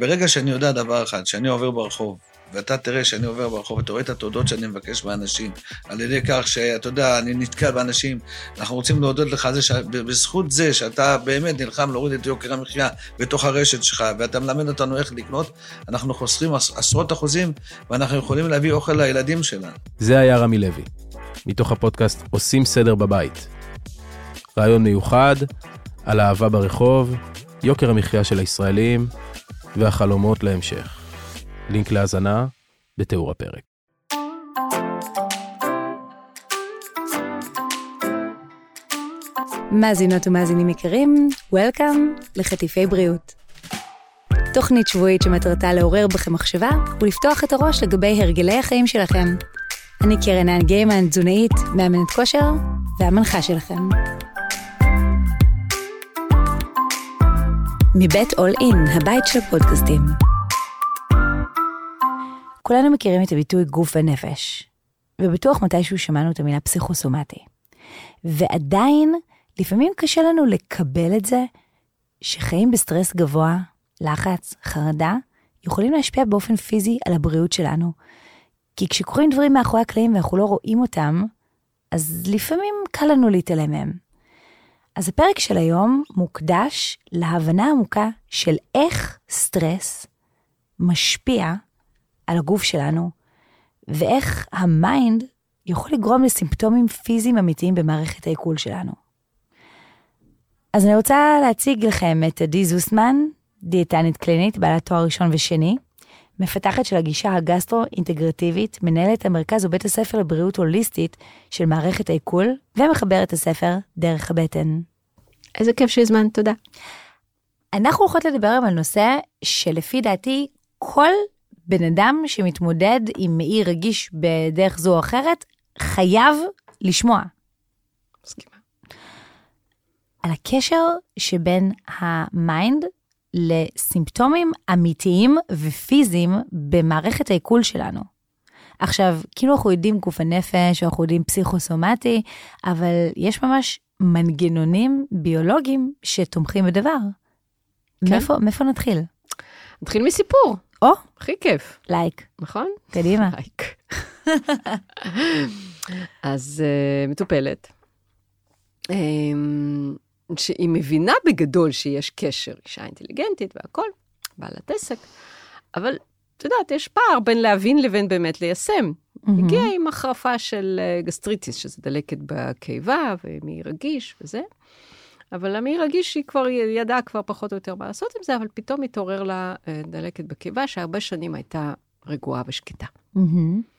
ברגע שאני יודע דבר אחד, שאני עובר ברחוב, ואתה תראה שאני עובר ברחוב, אתה רואה את התודות שאני מבקש מאנשים, על ידי כך שאתה יודע, אני נתקל באנשים, אנחנו רוצים להודות לך זה שבזכות זה שאתה באמת נלחם להוריד את יוקר המחיה בתוך הרשת שלך, ואתה מלמד אותנו איך לקנות, אנחנו חוסכים עשרות אחוזים, ואנחנו יכולים להביא אוכל לילדים שלנו. זה היה רמי לוי, מתוך הפודקאסט עושים סדר בבית. רעיון מיוחד על אהבה ברחוב, יוקר המחיה של הישראלים והחלומות להמשך. לינק להאזנה בתיאור הפרק. מאזינות ומאזינים יקרים, Welcome לחטיפי בריאות. תוכנית שבועית שמטרתה לעורר בכם מחשבה ולפתוח את הראש לגבי הרגלי החיים שלכם. אני קרן האן גיימן, תזונאית, מאמנת כושר והמנחה שלכם. מבית אול אין, הבית של הפודקאסטים. כולנו מכירים את הביטוי גוף ונפש, ובטוח מתישהו שמענו את המילה פסיכוסומטי. ועדיין, לפעמים קשה לנו לקבל את זה שחיים בסטרס גבוה, לחץ, חרדה, יכולים להשפיע באופן פיזי על הבריאות שלנו. כי כשקורים דברים מאחורי הקלעים ואנחנו לא רואים אותם, אז לפעמים קל לנו להתעלם מהם. אז הפרק של היום מוקדש להבנה עמוקה של איך סטרס משפיע על הגוף שלנו, ואיך ה mind יכול לגרום לסימפטומים פיזיים אמיתיים במערכת העיכול שלנו. אז אני רוצה להציג לכם את עדי זוסמן, דיאטנית קלינית, בעלת תואר ראשון ושני, מפתחת של הגישה הגסטרו-אינטגרטיבית, מנהלת המרכז ובית הספר לבריאות הוליסטית של מערכת העיכול, ומחברת הספר דרך הבטן. איזה כיף שהזמנת, תודה. אנחנו הולכות לדבר על נושא שלפי דעתי כל בן אדם שמתמודד עם מעי רגיש בדרך זו או אחרת, חייב לשמוע. מסכימה. על הקשר שבין ה mind לסימפטומים אמיתיים ופיזיים במערכת העיכול שלנו. עכשיו, כאילו אנחנו יודעים גוף הנפש, או אנחנו יודעים פסיכוסומטי, אבל יש ממש מנגנונים ביולוגיים שתומכים בדבר. כן. מאיפה, מאיפה נתחיל? נתחיל מסיפור. או, הכי כיף. לייק. נכון? קדימה. לייק. אז uh, מטופלת, um, שהיא מבינה בגדול שיש קשר, אישה אינטליגנטית והכול, בעלת עסק, אבל את יודעת, יש פער בין להבין לבין באמת ליישם. Mm-hmm. הגיעה עם החרפה של אה, גסטריטיס, שזה דלקת בקיבה ומי רגיש וזה. אבל המעי רגיש, היא כבר ידעה כבר פחות או יותר מה לעשות עם זה, אבל פתאום התעורר לה אה, דלקת בקיבה, שהרבה שנים הייתה רגועה ושקטה. Mm-hmm.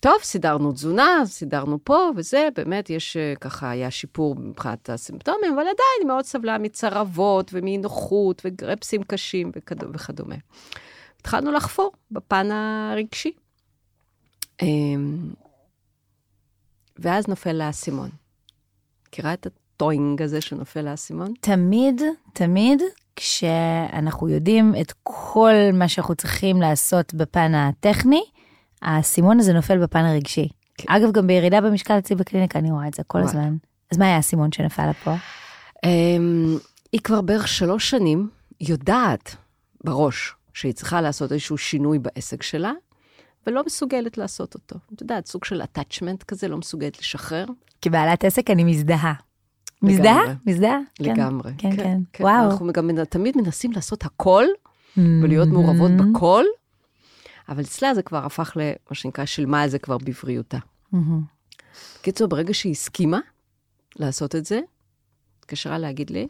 טוב, סידרנו תזונה, סידרנו פה וזה, באמת יש אה, ככה, היה שיפור מבחינת הסימפטומים, אבל עדיין מאוד סבלה מצרבות ומאי נוחות וגרפסים קשים וכדומה. התחלנו לחפור בפן הרגשי. אמ, ואז נופל לה האסימון. מכירה את הטוינג הזה שנופל לאסימון? תמיד, תמיד, כשאנחנו יודעים את כל מה שאנחנו צריכים לעשות בפן הטכני, האסימון הזה נופל בפן הרגשי. כן. אגב, גם בירידה במשקל אצלי בקליניקה אני רואה את זה כל וואי. הזמן. אז מה היה האסימון שנפל פה? Um, היא כבר בערך שלוש שנים יודעת בראש שהיא צריכה לעשות איזשהו שינוי בעסק שלה, ולא מסוגלת לעשות אותו. את יודעת, סוג של attachment כזה, לא מסוגלת לשחרר. כבעלת עסק אני מזדהה. מזדהה? מזדהה? כן. לגמרי. כן, כן, כן. כן. וואו. אנחנו גם תמיד מנסים לעשות הכל, ולהיות מעורבות בכל, אבל אצלה זה כבר הפך למה שנקרא שילמה את זה כבר בבריאותה. בקיצור, ברגע שהיא הסכימה לעשות את זה, התקשרה להגיד לי,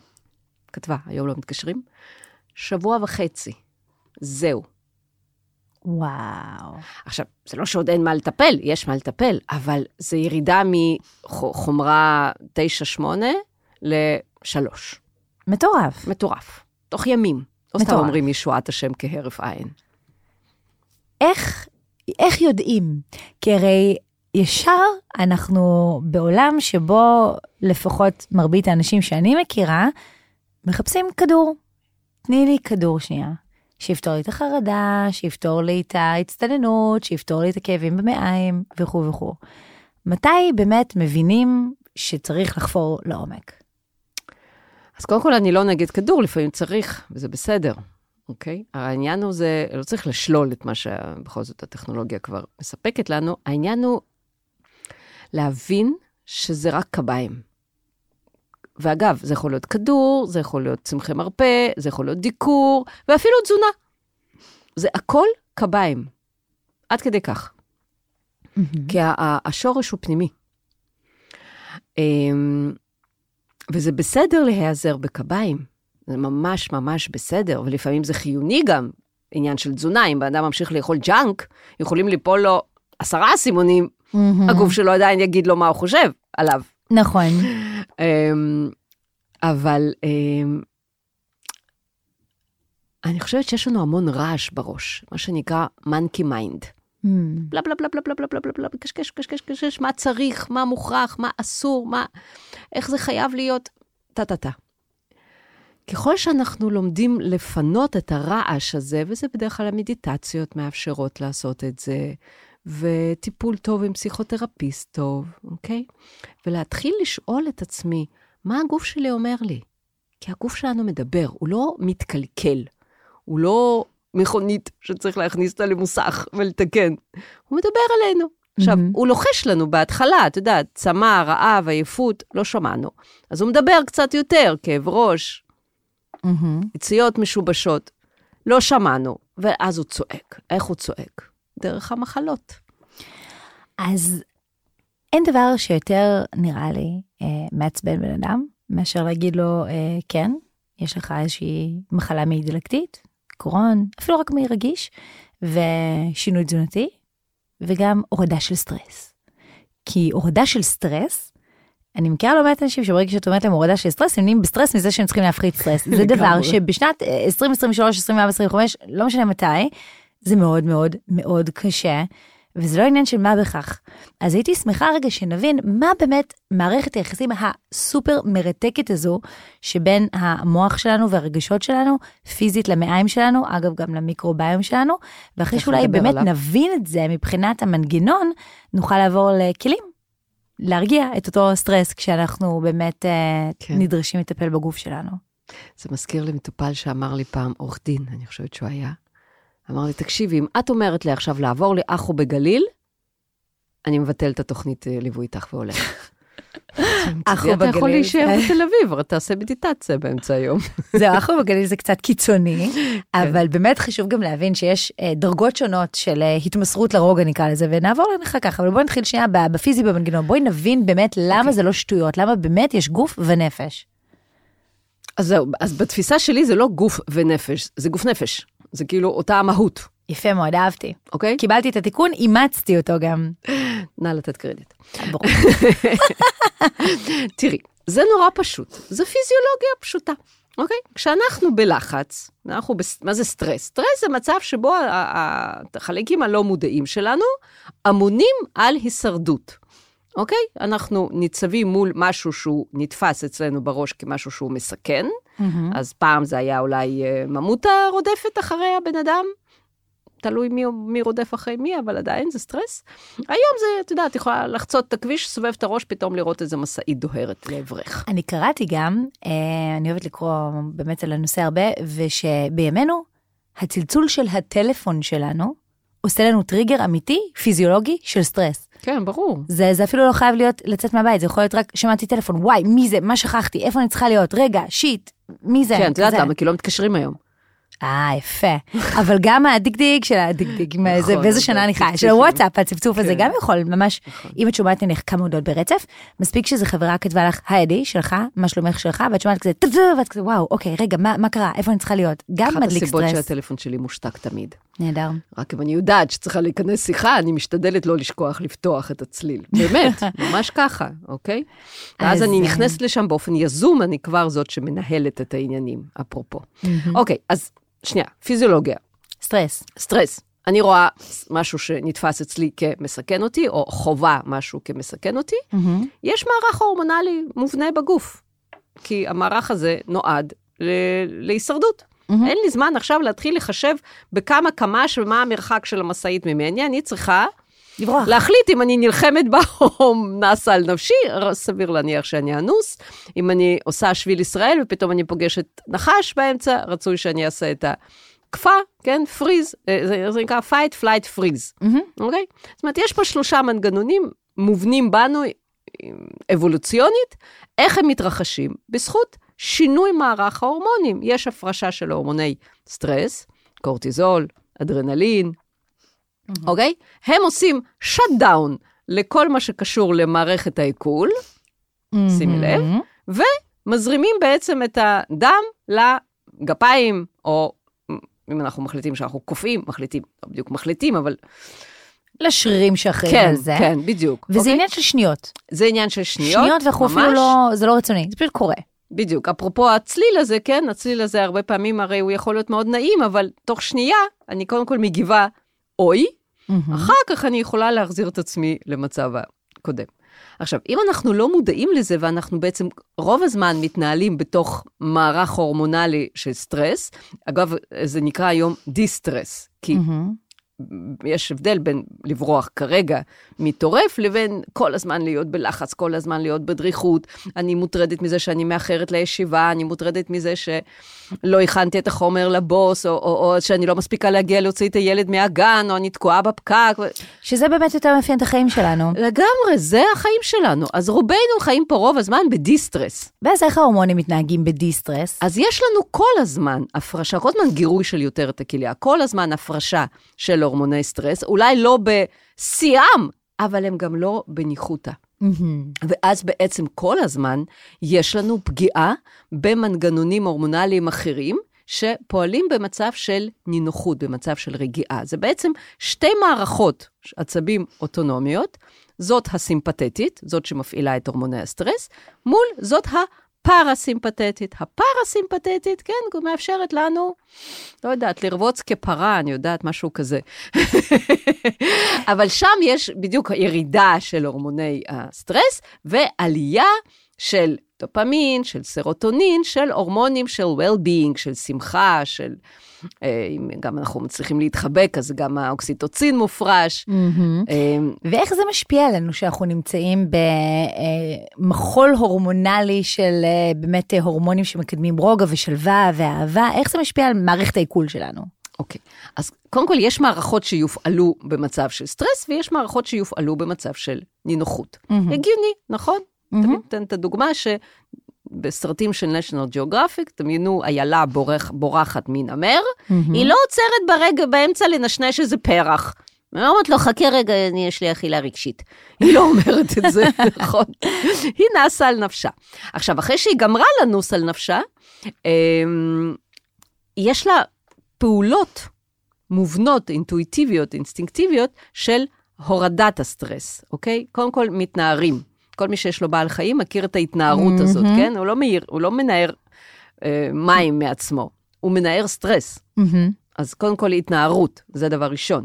כתבה, היום לא מתקשרים, שבוע וחצי, זהו. וואו. עכשיו, זה לא שעוד אין מה לטפל, יש מה לטפל, אבל זה ירידה מחומרה 9-8 ל-3. מטורף. מטורף. תוך ימים. לא סתם אומרים ישועת השם כהרף עין. איך, איך יודעים? כי הרי ישר אנחנו בעולם שבו לפחות מרבית האנשים שאני מכירה, מחפשים כדור. תני לי כדור שנייה. שיפתור לי את החרדה, שיפתור לי את ההצטננות, שיפתור לי את הכאבים במעיים וכו' וכו'. מתי באמת מבינים שצריך לחפור לעומק? אז קודם כל, אני לא נגד כדור, לפעמים צריך, וזה בסדר, אוקיי? העניין הוא זה, לא צריך לשלול את מה שבכל זאת הטכנולוגיה כבר מספקת לנו, העניין הוא להבין שזה רק קביים. ואגב, זה יכול להיות כדור, זה יכול להיות צמחי מרפא, זה יכול להיות דיקור, ואפילו תזונה. זה הכל קביים. עד כדי כך. כי השורש הוא פנימי. אמ, וזה בסדר להיעזר בקביים, זה ממש ממש בסדר, ולפעמים זה חיוני גם, עניין של תזונה, אם בן אדם ממשיך לאכול ג'אנק, יכולים ליפול לו עשרה אסימונים, הגוף שלו עדיין יגיד לו מה הוא חושב עליו. נכון. אמ, אבל אמ, אני חושבת שיש לנו המון רעש בראש, מה שנקרא monkey mind. בלה בלה בלה בלה בלה בלה בלה בלה בלה, קשקש, קשקש, קשקש, מה צריך, מה מוכרח, מה אסור, מה, איך זה חייב להיות, טה-טה-טה. ככל שאנחנו לומדים לפנות את הרעש הזה, וזה בדרך כלל המדיטציות מאפשרות לעשות את זה, וטיפול טוב עם פסיכותרפיסט טוב, אוקיי? ולהתחיל לשאול את עצמי, מה הגוף שלי אומר לי? כי הגוף שלנו מדבר, הוא לא מתקלקל, הוא לא מכונית שצריך להכניס אותה למוסך ולתקן, הוא מדבר אלינו. עכשיו, מהמם. הוא לוחש לנו בהתחלה, את יודעת, צמא, רעב, עייפות, לא שמענו. אז הוא מדבר קצת יותר, כאב ראש. יציאות משובשות, לא שמענו, ואז הוא צועק. איך הוא צועק? דרך המחלות. אז אין דבר שיותר, נראה לי, אה, מעצבן בן אדם, מאשר להגיד לו, אה, כן, יש לך איזושהי מחלה מעי דלקתית, קרוהן, אפילו רק מעי רגיש, ושינוי תזונתי, וגם הורדה של סטרס. כי הורדה של סטרס, אני מכירה לא מעט אנשים שברגע שאת אומרת להם הורדה של סטרס, הם נהיים בסטרס מזה שהם צריכים להפחית סטרס. זה דבר. שבשנת אה, 2023, 2024, 2025, לא משנה מתי, זה מאוד מאוד מאוד קשה, וזה לא עניין של מה בכך. אז הייתי שמחה רגע שנבין מה באמת מערכת היחסים הסופר מרתקת הזו, שבין המוח שלנו והרגשות שלנו, פיזית למעיים שלנו, אגב גם למיקרוביום שלנו, ואחרי שאולי באמת עליו. נבין את זה מבחינת המנגנון, נוכל לעבור לכלים. להרגיע את אותו סטרס כשאנחנו באמת אה, כן. נדרשים לטפל בגוף שלנו. זה מזכיר לי מטופל שאמר לי פעם, עורך דין, אני חושבת שהוא היה, אמר לי, תקשיבי, אם את אומרת לי עכשיו לעבור לאחו בגליל, אני מבטל את התוכנית אה, ליווי איתך והולך. אחו אתה יכול בגליל. להישאר בתל אביב, אבל תעשה מדיטציה באמצע היום. זהו, אחו בגליל זה קצת קיצוני, אבל באמת חשוב גם להבין שיש אה, דרגות שונות של אה, התמסרות לרוגע נקרא לזה, ונעבור אחר כך, אבל בואי נתחיל שנייה בפיזי במנגנון, בואי נבין באמת למה זה לא שטויות, למה באמת יש גוף ונפש. אז זהו, אז בתפיסה שלי זה לא גוף ונפש, זה גוף נפש. זה כאילו אותה המהות, יפה מאוד, אהבתי. אוקיי? קיבלתי את התיקון, אימצתי אותו גם. נא לתת קרדיט. ברור. תראי, זה נורא פשוט, זו פיזיולוגיה פשוטה, אוקיי? כשאנחנו בלחץ, אנחנו בס... מה זה סטרס? סטרס זה מצב שבו החלקים הלא מודעים שלנו אמונים על הישרדות, אוקיי? אנחנו ניצבים מול משהו שהוא נתפס אצלנו בראש כמשהו שהוא מסכן, אז פעם זה היה אולי אה, ממותה רודפת אחרי הבן אדם, תלוי מי, מי רודף אחרי מי, אבל עדיין זה סטרס. היום זה, את יודעת, יכולה לחצות את הכביש, סובב את הראש, פתאום לראות איזה משאית דוהרת לעברך. אני קראתי גם, אה, אני אוהבת לקרוא באמת על הנושא הרבה, ושבימינו הצלצול של הטלפון שלנו עושה לנו טריגר אמיתי, פיזיולוגי, של סטרס. כן, ברור. זה, זה אפילו לא חייב להיות לצאת מהבית, זה יכול להיות רק שמעתי טלפון, וואי, מי זה, מה שכחתי, איפה אני צריכה להיות, רגע, shit, מי זה? כן, את יודעת. למה? כי לא מתקשרים היום. אה, יפה. אבל גם הדגדיג של הדגדיג, זה- נכון, באיזה שנה אני חיה, של. הוואטסאפ, הצפצוף הזה כן. גם יכול ממש, אם את שומעת נניח כמה הודעות ברצף, מספיק שזו חברה כתבה לך, היי עדי, שלך, מה שלומך שלך, ואת שומעת כזה, ואת כזה, וואו, אוקיי, רגע, מה קרה, איפה אני צריכה להיות? גם אחת מדליק הסיבות סטרס. שהטלפון שלי מושתק תמיד. נהדר. רק אם אני יודעת שצריכה להיכנס שיחה, אני משתדלת לא לשכוח לפתוח את הצליל. באמת, ממש ככה, אוקיי? ואז אז, אני אה, נכנסת לשם באופן יזום, אני כבר זאת שמנהלת את העניינים, אפרופו. אוקיי, אז שנייה, פיזיולוגיה. סטרס. סטרס. אני רואה משהו שנתפס אצלי כמסכן אותי, או חובה משהו כמסכן אותי, יש מערך הורמונלי מובנה בגוף. כי המערך הזה נועד ל- להישרדות. אין לי זמן עכשיו להתחיל לחשב בכמה קמ"ש ומה המרחק של המשאית ממני, אני צריכה לברוח. להחליט אם אני נלחמת בה או נסה על נפשי, סביר להניח שאני אנוס. אם אני עושה שביל ישראל ופתאום אני פוגשת נחש באמצע, רצוי שאני אעשה את הכפה, כן? פריז, אה, זה, זה נקרא fight, flight, freeze. אוקיי? זאת אומרת, יש פה שלושה מנגנונים מובנים בנו אבולוציונית, איך הם מתרחשים? בזכות שינוי מערך ההורמונים. יש הפרשה של הורמוני סטרס, קורטיזול, אדרנלין, אוקיי? הם עושים shut down לכל מה שקשור למערכת העיכול, שימי לב. ומזרימים בעצם את הדם לגפיים, או אם אנחנו מחליטים שאנחנו קופאים, מחליטים, לא בדיוק מחליטים, אבל לשרירים שאחראים כן, על זה. כן, בדיוק. וזה אוקיי? עניין של שניות. זה עניין של שניות, שניות, ואנחנו אפילו ממש. לא, זה לא רצוני, זה פשוט קורה. בדיוק, אפרופו הצליל הזה, כן, הצליל הזה הרבה פעמים הרי הוא יכול להיות מאוד נעים, אבל תוך שנייה אני קודם כל מגיבה אוי, מהמם. אחר כך אני יכולה להחזיר את עצמי למצב הקודם. עכשיו, אם אנחנו לא מודעים לזה ואנחנו בעצם רוב הזמן מתנהלים בתוך מערך הורמונלי של סטרס, אגב, זה נקרא היום distress, כי מהמם. יש הבדל בין לברוח כרגע מטורף לבין כל הזמן להיות בלחץ, כל הזמן להיות בדריכות. אני מוטרדת מזה שאני מאחרת לישיבה, אני מוטרדת מזה שלא הכנתי את החומר לבוס, או, או, או שאני לא מספיקה להגיע להוציא את הילד מהגן, או אני תקועה בפקק. שזה באמת יותר מאפיין את החיים שלנו. לגמרי, זה החיים שלנו. אז רובנו חיים פה רוב הזמן ב-distress. ואז איך ההורמונים מתנהגים ב-distress? אז יש לנו כל הזמן הפרשה, כל הזמן גירוי של יותרת הכליה, כל הזמן הפרשה של הורמוני סטרס, אולי לא בשיאם, אבל הם גם לא בניחותא. מהמם. ואז בעצם כל הזמן יש לנו פגיעה במנגנונים הורמונליים אחרים, שפועלים במצב של נינוחות, במצב של רגיעה. זה בעצם שתי מערכות עצבים אוטונומיות, זאת הסימפתטית, זאת שמפעילה את הורמוני הסטרס, מול זאת הפרסימפתטית. הפרסימפתטית, כן, מאפשרת לנו, לא יודעת, לרבוץ כפרה, אני יודעת, משהו כזה. אבל שם יש בדיוק ירידה של הורמוני הסטרס ועלייה של דופמין, של סרוטונין, של הורמונים של well-being, של שמחה, של... אה, אם גם אנחנו מצליחים להתחבק, אז גם האוקסיטוצין מופרש. אה, ואיך זה משפיע עלינו שאנחנו נמצאים במחול הורמונלי של אה, באמת אה, הורמונים שמקדמים רוגע ושלווה ואהבה, איך זה משפיע על מערכת העיכול שלנו? אוקיי, אז קודם כל יש מערכות שיופעלו במצב של סטרס, ויש מערכות שיופעלו במצב של נינוחות. מהמם. הגיוני, נכון? מהמם. תמיד אתן את הדוגמה שבסרטים של national geographic, דמיינו איילה בורח, בורחת מנמר, מהמם. היא לא עוצרת ברגע, באמצע לנשנש איזה פרח. היא אומרת לו, חכה רגע, אני, יש לי אכילה רגשית. היא לא אומרת את זה, נכון? היא נסה על נפשה. עכשיו, אחרי שהיא גמרה לנוס על נפשה, אמ, יש לה פעולות מובנות, אינטואיטיביות, אינסטינקטיביות, של הורדת הסטרס, אוקיי? קודם כל, מתנערים. כל מי שיש לו בעל חיים מכיר את ההתנערות הזאת, מהמם. כן? הוא לא מאיר, הוא לא מנער אה, מים מעצמו, הוא מנער סטרס. מהמם. אז קודם כל התנערות, זה דבר ראשון.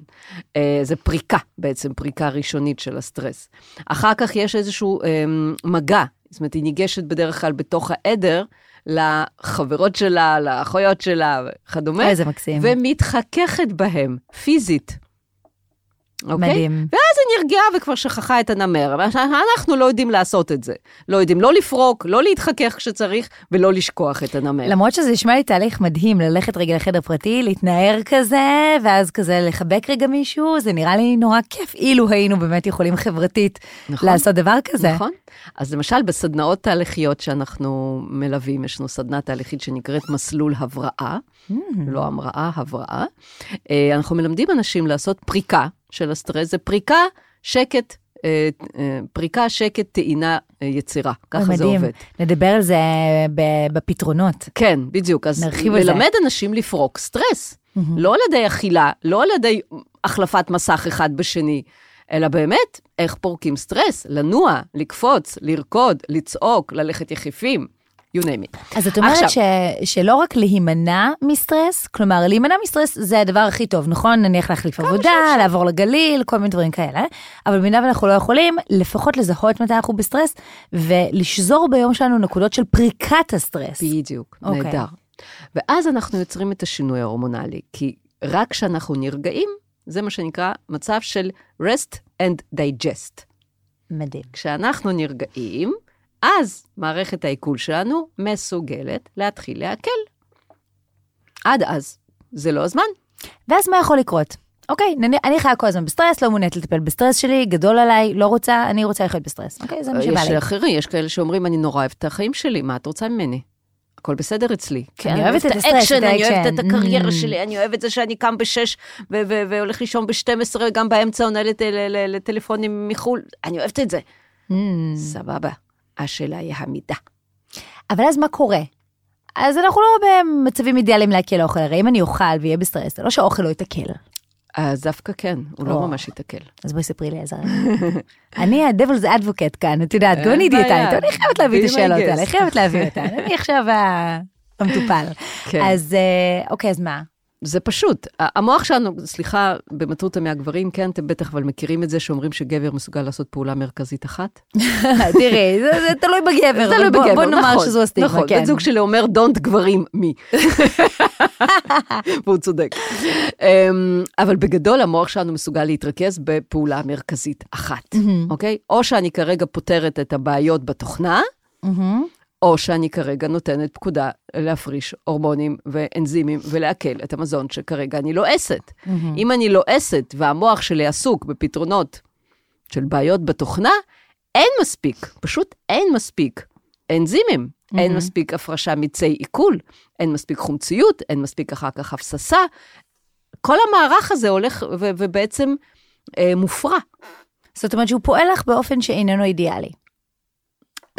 אה, זה פריקה, בעצם פריקה ראשונית של הסטרס. אחר כך יש איזשהו אה, מגע, זאת אומרת, היא ניגשת בדרך כלל בתוך העדר לחברות שלה, לאחיות שלה וכדומה, איזה מקסים. ומתחככת בהם, פיזית. אוקיי? מדהים. ואז היא נרגעה וכבר שכחה את הנמר. אנחנו לא יודעים לעשות את זה. לא יודעים לא לפרוק, לא להתחכך כשצריך, ולא לשכוח את הנמר. למרות שזה נשמע לי תהליך מדהים, ללכת רגע לחדר פרטי, להתנער כזה, ואז כזה לחבק רגע מישהו, זה נראה לי נורא כיף, אילו היינו באמת יכולים חברתית נכון. לעשות דבר כזה. נכון. אז למשל, בסדנאות תהליכיות שאנחנו מלווים, יש לנו סדנה תהליכית שנקראת מסלול הבראה, Mm. לא המראה, הבראה. אה, אנחנו מלמדים אנשים לעשות פריקה של הסטרס, זה פריקה, שקט, אה, אה, פריקה, שקט, טעינה, אה, יצירה. ככה זה. עובד. נדבר על זה בפתרונות. כן, בדיוק. אז. ללמד אנשים לפרוק סטרס. לא על ידי אכילה, לא על ידי החלפת מסך אחד בשני, אלא באמת, איך פורקים סטרס, לנוע, לקפוץ, לרקוד, לצעוק, ללכת יחפים, you name it. אז את אומרת עכשיו- ש, שלא רק להימנע מסטרס, כלומר להימנע מסטרס זה הדבר הכי טוב, נכון? נניח להחליף עבודה, לעבור לגליל, כל מיני דברים כאלה, אבל במידה ואנחנו לא יכולים, לפחות לזהות מתי אנחנו בסטרס, ולשזור ביום שלנו נקודות של פריקת הסטרס. בדיוק, אוקיי. נהדר. ואז אנחנו יוצרים את השינוי ההורמונלי, כי רק כשאנחנו נרגעים, זה מה שנקרא מצב של rest and digest. מדהים. כשאנחנו נרגעים, אז מערכת העיכול שלנו מסוגלת להתחיל לעכל. עד אז, זה לא הזמן. ואז מה יכול לקרות? אוקיי, נניח, אני חיה כל הזמן בסטרס, לא מעוניינת לטפל בסטרס שלי, גדול עליי, לא רוצה, אני רוצה לחיות בסטרס. אוקיי, זה מה שבא יש לי. אחרים, יש כאלה שאומרים, אני נורא אוהבת את החיים שלי, מה את רוצה ממני? הכל בסדר אצלי. כן, אני אוהבת את האקשן, את אני אוהבת האקשן. את הקריירה Mm. שלי, אני אוהבת זה שאני קם בשש ו- ו- והולך לישון ב-12, וגם באמצע עונה לטלפונים מחו"ל, אני אוהבת את זה. Mm. סבבה. השאלה היא המידה. אבל אז מה קורה? אז אנחנו לא במצבים אידיאליים לעכל אוכל, הרי אם אני אוכל ויהיה בסטרס, זה לא שהאוכל לא יתעכל. אז דווקא כן, הוא לא. ממש ייתקל. אז בואי ספרי לי עזרה. אני ה-Devil's Advocate כאן, את יודעת, גם אני. דיאטנית, אני חייבת להביא את השאלות. האלה, אני חייבת להביא אותן, אני עכשיו המטופל. כן. אז אה, אוקיי, אז מה? זה פשוט. המוח שלנו, סליחה, במטרותא מהגברים, כן, אתם בטח אבל מכירים את זה שאומרים שגבר מסוגל לעשות פעולה מרכזית אחת? תראי, זה זה תלוי בגבר, תלוי אבל בוא- בגבר, בוא נאמר נכון, שזו הסטיגמה, נכון, כן. בן זוג שלי אומר דונט גברים מי. והוא צודק. אמ, אבל בגדול המוח שלנו מסוגל להתרכז בפעולה מרכזית אחת, מהמם. אוקיי? או שאני כרגע פותרת את הבעיות בתוכנה, מהמם. או שאני כרגע נותנת פקודה להפריש הורמונים ואנזימים ולעכל את המזון שכרגע אני לועסת. מהמם. אם אני לועסת והמוח שלי עסוק בפתרונות של בעיות בתוכנה, אין מספיק, פשוט אין מספיק אנזימים, אין מהמם. מספיק הפרשה מצי עיכול, אין מספיק חומציות, אין מספיק אחר כך הפססה. כל המערך הזה הולך ו- ובעצם אה, מופרע. זאת אומרת שהוא פועל לך באופן שאיננו אידיאלי.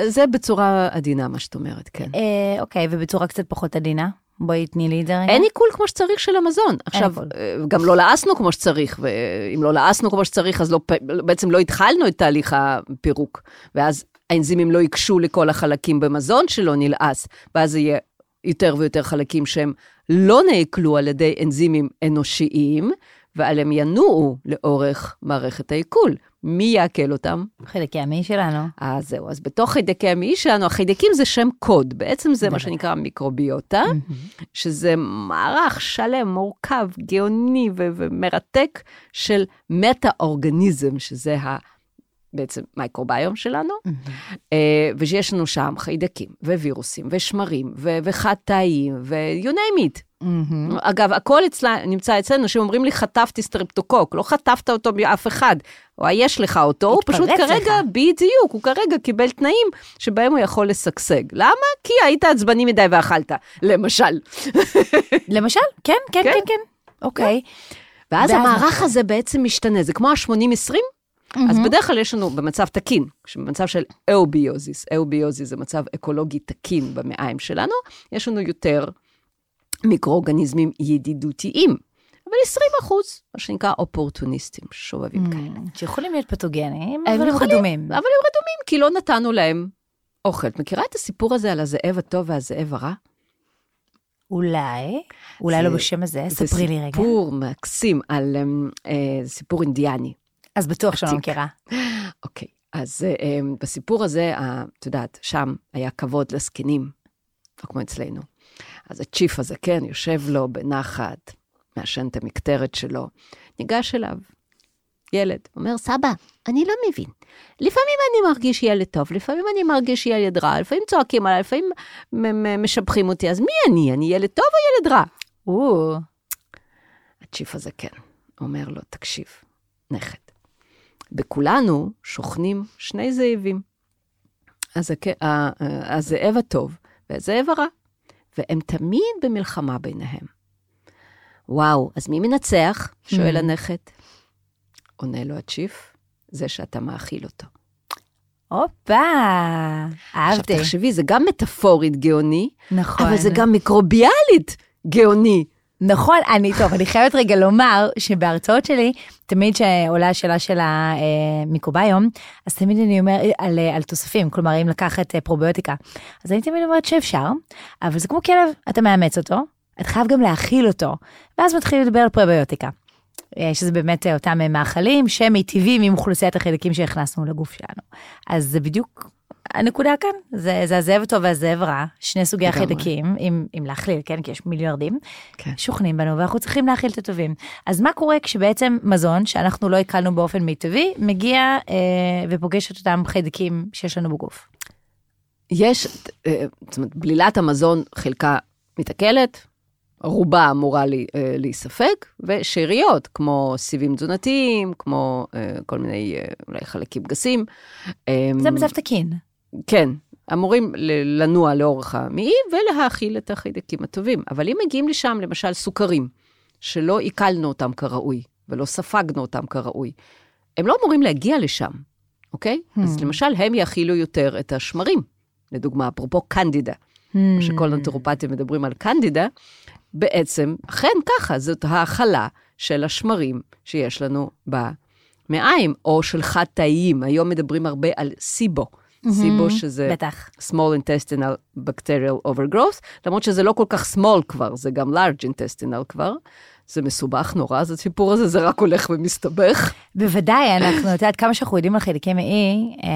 זה בצורה עדינה, מה שאת אומרת, כן. אה, אוקיי, ובצורה קצת פחות עדינה? בואי תני לי את זה רגע. אין עיכול כמו שצריך של המזון. עכשיו, עיכול. אה, גם לא לעסנו כמו שצריך, ואם לא לעסנו כמו שצריך, אז לא, בעצם לא התחלנו את תהליך הפירוק. ואז האנזימים לא ייגשו לכל החלקים במזון שלא נלעס, ואז יהיה יותר ויותר חלקים שהם לא נעיכלו על ידי אנזימים אנושיים, ועל הם ינועו לאורך מערכת העיכול. מי יעכל אותם? חלקי המעי שלנו. אז זהו, אז בתוך חיידקי המעי שלנו, החיידקים זה שם קוד, בעצם זה מה. שנקרא מיקרוביוטה, שזה מערך שלם, מורכב, גאוני ו- ומרתק של מטה-אורגניזם, שזה ה... בעצם מייקרוביום שלנו, אה, ושיש לנו שם חיידקים ווירוסים ושמרים ו- וחד-תאיים ו-you name it. מהמם. אגב, הכל אצלה, נמצא אצלנו, אנשים אומרים לי, חטפתי סטרפטוקוק, לא חטפת אותו מאף אחד, או יש לך אותו, הוא פשוט התפרץ כרגע, לך. בדיוק, הוא כרגע קיבל תנאים שבהם הוא יכול לשגשג. למה? כי היית עצבני מדי ואכלת, למשל. למשל, כן, כן, כן. כן, כן. אוקיי. ואז ואז מה המערך הזה בעצם משתנה, זה כמו ה-80-20, אז בדרך כלל יש לנו במצב תקין, במצב של eubiosis, eubiosis זה מצב אקולוגי תקין במעיים שלנו, יש לנו יותר מיקרואורגניזמים ידידותיים, אבל 20 אחוז, מה שנקרא אופורטוניסטים, שובבים כאלה. שיכולים להיות פתוגנים, אבל הם יכולים, רדומים. אבל הם רדומים, כי לא נתנו להם אוכל. את מכירה את הסיפור הזה על הזאב הטוב והזאב הרע? אולי, אולי זה- לא בשם הזה, ספרי לי זה רגע. סיפור מקסים על אמ, אה, סיפור אינדיאני. אז בטוח שאני לא. מכירה. אוקיי, אז אה, בסיפור הזה, את יודעת, שם היה כבוד לזקנים, לא כמו אצלנו. אז הצ'יף הזה, כן, יושב לו בנחת, מעשן את המקטרת שלו, ניגש אליו, ילד, אומר, סבא, אני לא מבין. לפעמים אני מרגיש ילד טוב, לפעמים אני מרגיש ילד רע, לפעמים צועקים עליי, לפעמים משבחים אותי, אז מי אני? אני ילד טוב או ילד רע? או, הצ'יף הזה כן, אומר לו, תקשיב, נכד, בכולנו שוכנים שני זאבים. הזק... הזאב הטוב והזאב הרע, והם תמיד במלחמה ביניהם. וואו, אז מי מנצח? שואל Mm. הנכד. עונה לו הצ'יף, זה שאתה מאכיל אותו. הופה, אהבתי. עכשיו תחשבי, זה גם מטאפורית גאוני, נכון. אבל זה גם מיקרוביאלית גאוני. נכון, אני, טוב, אני חייבת רגע לומר שבהרצאות שלי, תמיד כשעולה השאלה של המיקרוביום, אז תמיד אני אומרת על, על תוספים, כלומר, אם לקחת אה, פרוביוטיקה. אז אני תמיד אומרת שאפשר, אבל זה כמו כלב, אתה מאמץ אותו, אתה חייב גם להאכיל אותו, ואז מתחילים לדבר על פרוביוטיקה. אה, שזה באמת אה, אותם אה, מאכלים שמיטיבים עם אוכלוסיית החלקים שהכנסנו לגוף שלנו. אז זה בדיוק הנקודה כאן, זה, זה הזאב הטוב והזאב רע, שני סוגי לגמרי. החיידקים, אם, אם להכליל, כן, כי יש מיליארדים, כן. שוכנים בנו ואנחנו צריכים להכיל את הטובים. אז מה קורה כשבעצם מזון, שאנחנו לא הקלנו באופן מיטבי, מגיע אה, ופוגש את אותם חיידקים שיש לנו בגוף? יש, אה, זאת אומרת, בלילת המזון חלקה מתעכלת, רובה אמורה לי, אה, להיספג, ושאריות, כמו סיבים תזונתיים, כמו אה, כל מיני אה, אולי חלקים גסים. אה, זה מצב תקין. כן, אמורים לנוע לאורך המעי ולהאכיל את החיידקים הטובים. אבל אם מגיעים לשם, למשל, סוכרים, שלא עיכלנו אותם כראוי, ולא ספגנו אותם כראוי, הם לא אמורים להגיע לשם, אוקיי? Hmm. אז למשל, הם יאכילו יותר את השמרים. לדוגמה, אפרופו קנדידה, Hmm. שכל הנטרופטים מדברים על קנדידה, בעצם, אכן ככה, זאת האכלה של השמרים שיש לנו במעיים, או של חד-תאיים. היום מדברים הרבה על סיבו. סיבו שזה בטח. small intestinal bacterial overgrowth, למרות שזה לא כל כך small כבר, זה גם large intestinal כבר. זה מסובך נורא, אז הסיפור הזה זה רק הולך ומסתבך. בוודאי, אנחנו, את יודעת, כמה שאנחנו יודעים על חיידקי מעי, אה,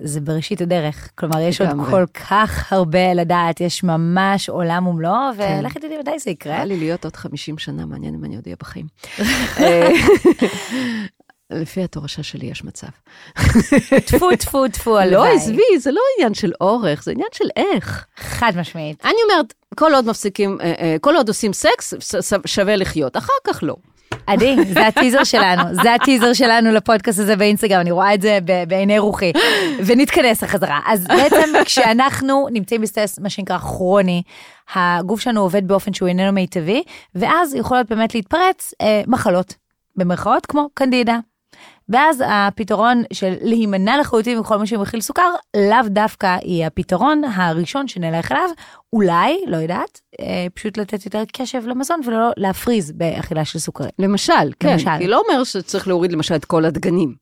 זה בראשית הדרך. כלומר, יש עוד. כל כך הרבה לדעת, יש ממש עולם ומלואו, כן. ולכי תדעי מתי זה יקרה. בא לי להיות עוד 50 שנה, מעניין אם אני עוד אהיה בחיים. לפי התורשה שלי יש מצב. טפו, טפו, טפו, הלוואי. לא, עזבי, זה לא עניין של אורך, זה עניין של איך. חד משמעית. אני אומרת, כל עוד מפסיקים, אה, אה, כל עוד עושים סקס, שווה לחיות, אחר כך לא. עדי, זה הטיזר שלנו, זה הטיזר שלנו לפודקאסט הזה באינסטגרם, אני רואה את זה בעיני רוחי. ונתכנס לחזרה. אז בעצם כשאנחנו נמצאים בסטרס, מה שנקרא כרוני, הגוף שלנו עובד באופן שהוא איננו מיטבי, ואז יכולות באמת להתפרץ אה, מחלות, במרכאות כמו קנדידה. ואז הפתרון של להימנע לחלוטין מכל מה שמכיל סוכר, לאו דווקא יהיה הפתרון הראשון שנלך אליו, אולי, לא יודעת, אה, פשוט לתת יותר קשב למזון ולא להפריז באכילה של סוכרים. למשל, כן, למשל. כי לא אומר שצריך להוריד למשל את כל הדגנים,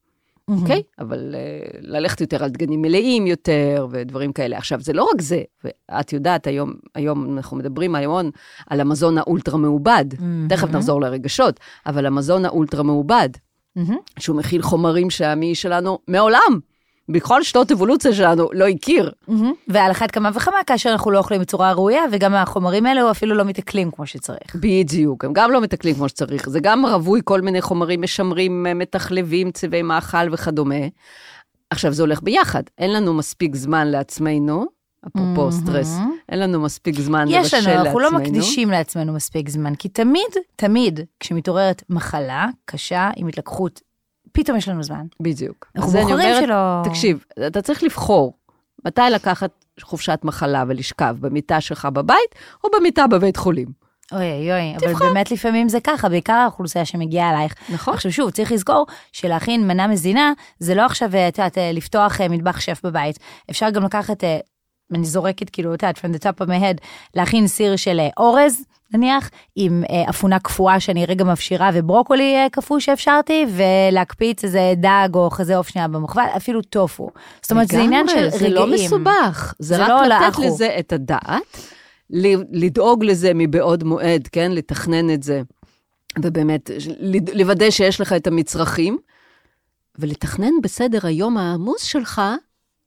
אוקיי? אבל אה, ללכת יותר על דגנים מלאים יותר ודברים כאלה. עכשיו, זה לא רק זה, ואת יודעת, היום, היום אנחנו מדברים המון על המזון האולטרה מעובד, תכף נחזור לרגשות, אבל המזון האולטרה מעובד, מהמם. שהוא מכיל חומרים שהמעי שלנו מעולם, בכל שנות אבולוציה שלנו, לא הכיר. מהמם. ועל אחת כמה וכמה כאשר אנחנו לא אוכלים בצורה ראויה, וגם החומרים האלו אפילו לא מתעכלים כמו שצריך. בדיוק, הם גם לא מתקלים כמו שצריך, זה גם רווי כל מיני חומרים משמרים, מתחלבים, צבעי מאכל וכדומה. עכשיו, זה הולך ביחד, אין לנו מספיק זמן לעצמנו, אפרופו סטרס, אין לנו מספיק זמן לבשל יש לעצמנו. לנו, אנחנו לא מקדישים לעצמנו מספיק זמן, כי תמיד, תמיד, כשמתעוררת מחלה קשה עם התלקחות, פתאום יש לנו זמן. בדיוק. אנחנו בוחרים אומרת, שלא... תקשיב, אתה צריך לבחור מתי לקחת חופשת מחלה ולשכב במיטה שלך בבית, או במיטה בבית חולים. אוי אוי אוי, אבל באמת לפעמים זה ככה, בעיקר האוכלוסייה שמגיעה אלייך. נכון. עכשיו שוב, צריך לזכור שלהכין מנה מזינה, זה לא עכשיו, אה, את יודעת, אה, לפתוח אה, מטבח שף בבית. אפשר גם לקחת, אני זורקת כאילו, את יודעת, from the top of my head, להכין סיר של אה, אורז, נניח, עם אה, אפונה קפואה שאני רגע מפשירה וברוקולי אה, קפוא שהפשרתי, ולהקפיץ איזה דג או חזה עוף שנייה במחבל, אפילו טופו. זאת אומרת, זה עניין של לגמרי, רגעים. זה לא מסובך, זה, זה רק לא לתת לאחו. לזה את הדעת, לדאוג לזה מבעוד מועד, כן? לתכנן את זה, ובאמת, לוודא שיש לך את המצרכים, ולתכנן בסדר היום העמוס שלך,